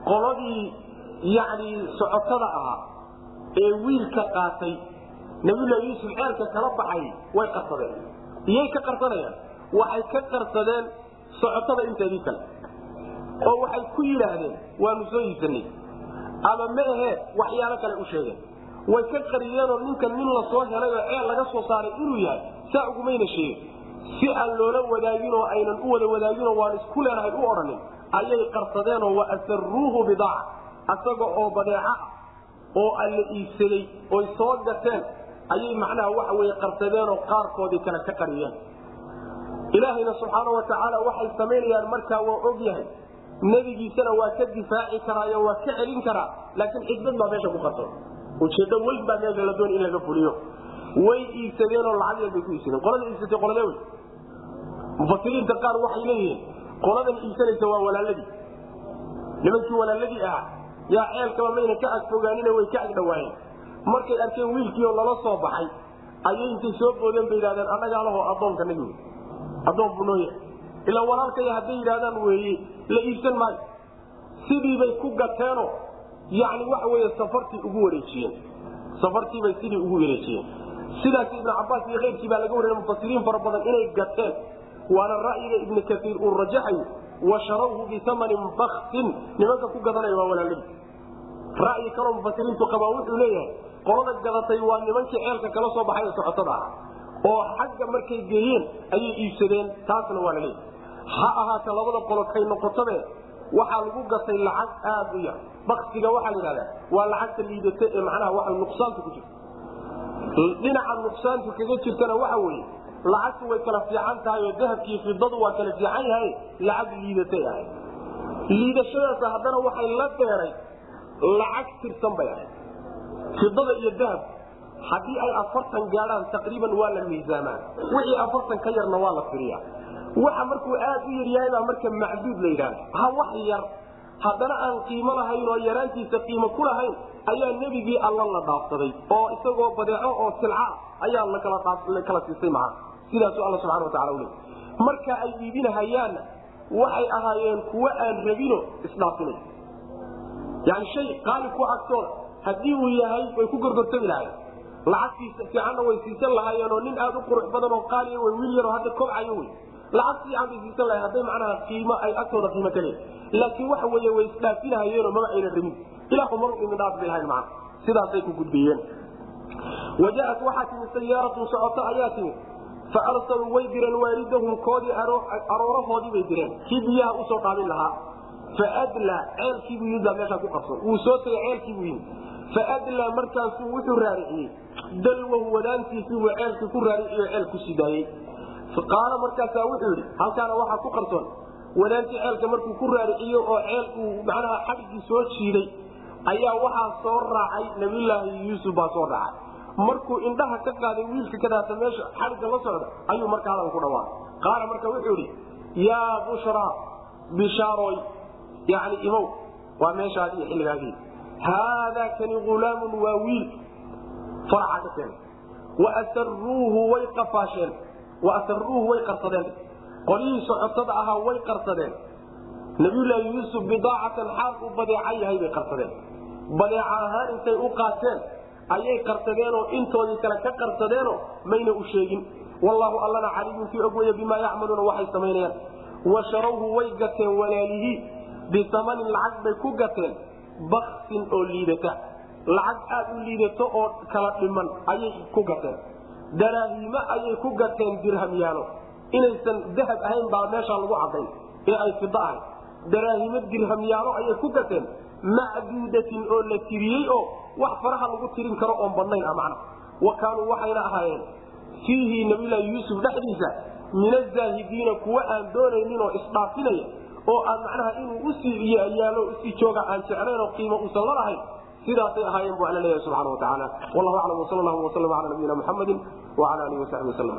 S2: qoladii yani socotada ahaa ee wiilka qaatay nabiyullahi yuusuf ceelka kala baxay way qarsadeen. Iyay ka qarsanayaan waxay ka qarsadeen socotada inteedii kale oo waxay ku yidhaahdeen waanu soo iibsanay ama ma ahee waxyaalo kale u sheegeen way ka qariyeenoo ninkan nin la soo helay oo ceel laga soo saaray inuu yahay saa ugumayna sheegin si aan loola wadaagin oo aynan u wada wadaaginoo waan isku leenahay u odhanin ayay qarsadeenoo wa asaruuhu bidaaca asaga oo badeeca ah oo alla iibsaday oy soo gateen ayay macnaha waxa weye qarsadeenoo qaarkoodii kale ka qariyeen. Ilaahayna subxaana wa tacaala waxay samaynayaan markaa waa og yahay nebigiisana waa ka difaaci karaayo waa ka celin karaa laakiin xikmad baa meesha ku qarsan ujeeddo weyn baa meesha la doon in laga fuliyo. Way iibsadeenoo lacag yar bay ku iibsadeen. Qolada iibsatay qoladee wey mufasiriinta qaar waxay leeyihiin qoladan iibsanaysa waa walaaladii nimankii walaaladii ahaa yaa ceelkaba mayna ka agfogaanina way ka agdhawaayeen markay arkeen wiilkii oo lala soo baxay ayay intay soo boodeen bay yidhahdeen annagaa laho addoonka nagi wey addoon buu noo yahay ilaa walaalkaya hadday yidhahdaan weeye la iibsan maayo. Sidiibay ku gateeno yani waxa weeye safartii ugu wareejiyeen. Safartiibay sidii ugu wareejiyeen. Sidaas ibnu cabaas iyo keyrkii baa laga wariyay mufasiriin fara badan inay gateen. Waana ra'yiga ibnu kaiir uu rajaxayo wa sharawhu biamanin nimanka ku gadanaya waa walaaladii ra'yi kaloo mufasiriintu qabaa wuxuu leeyahay qolada gadatay waa nimankii ceelka kala soo baxay ee socotada ah. Oo xagga markay geeyeen ayay iibsadeen taasna waa la leeyahay ha ahaata labada qolo kay noqotabe waxaa lagu gatay lacag aad u yar. Baksiga waxaa la yidhahdaa waa lacagta liidata ee macnaha waa nuqsaanta ku jirta. Dhinaca nuqsaantu kaga jirtana waxa weeye lacagtu way kala fiican tahay oo dahabkii fidadu waa kala fiican yahay lacag liidatay ahayd liidashadaas haddana waxay la deeray lacag tirsan bay ahayd fidada iyo dahab haddii ay afartan gaadhaan taqriiban waa la miisaamaa. Wixii afartan ka yarna waa la firiyaa waxa markuu aad u yaryahay baa marka macduud la yidhahda ha wax yar. Haddana aan qiimo lahayn oo yaraantiisa qiimo ku lahayn ayaa nebigii alla la dhaafsaday oo isagoo badeeco oo silca ayaa lakala siisay maa sidaasu alla subana wataala ule marka ay iibinahayaanna waxay ahaayeen kuwo aan rabino isdhaafinay yani shay qaali ku agtooda haddii uu yahay way ku gorgortami lahayen lacagtiisa fiicanna way siisan lahaayeen oo nin aad u qurux badan oo qaaliya w wiil yaroo hadda kobcayo wey lacag fiican bay siisan lahayen hadday macnaha qiimo ay agtooda qiimo ka leeyihiin laakiin waxa weeye way isdhaafinahayeenoo maba ayna rabin ilaahu mar idin dhaaf bay lahayn macna sidaasay ku gudbiyeen. Wajaat waxaa timid sayaaratun socoto ayaa timid fa arsaluu way direen waalidahum koodii aroorahoodii bay direen. Kii biyaha u soo qaadin lahaa. Faadlaa ceelkiibuu yimid baa meeshaa ku qabsan wuu soo tegay ceelkiibuu yimid faadlaa markaasuu wuxuu raariciyey dalwahu wadaantiisii buu ceelkii ku raariciyo ceel ku sidaayey qaala markaasaa wuxuu yidhi halkaana waxaa ku qarsoon wadaantii ceelka markuu ku raariciyo oo ceel uu macnaha xadhigii soo jiiday ayaa waxaa soo raacay nabiyulaahi yuusuf baa soo raacay. Markuu indhaha ka qaaday wiilka kadaata meesha xadhigga la socda ayuu marka hadal ku dhawaaqay qaala marka wuxuu yidhi yaa bushraa bishaaroy yani imow waa meeshaadi iyo xilligaagii. Haadaa kani hulaamun waa wiil faraxa ka keenay. Waasaruuhu way qafaasheen waasaruuhu way qarsadeen. Qolyihii socotada ahaa way qarsadeen. Nabiyulaahi yuusuf bidaacatan xaal uu badeeca yahay bay qarsadeen. Badeeca ahaan intay u qaateen ayay qarsadeenoo intoodii kale ka qarsadeenoo mayna u sheegin. Wallaahu allana caliimun kii og weya bimaa yacmaluuna waxay samaynayaan. Wa sharawhu way gateen walaalihii bisamanin lacag bay ku gateen. Baksin oo liidata. Lacag aad u liidato oo kala dhiman ayay ku gateen daraahiimo ayay ku gateen dirhamyaalo inaysan dahab ahayn baa meeshaa lagu cadayn ee ay fida ahayd. Daraahimo dirhamyaalo ayay ku gateen. Macduudatin oo la tiriyey oo wax faraha lagu tirin karo oon badnayn a macna. Wa kaanuu waxayna ahaayeen fiihi nabiylahi yuusuf dhexdiisa min azaahidiina kuwa aan doonaynin oo isdhaafinaya oo aan macnaha inuu u sii yaalo u sii jooga aan jeclayn oo qiimo uusan la sidaasay ahaayeen bu alla leeyahay subxana wa tacaala. Wallahu aclam wsal allahu waslam ala nabiyina muxamadi alihi wasaxbi waslm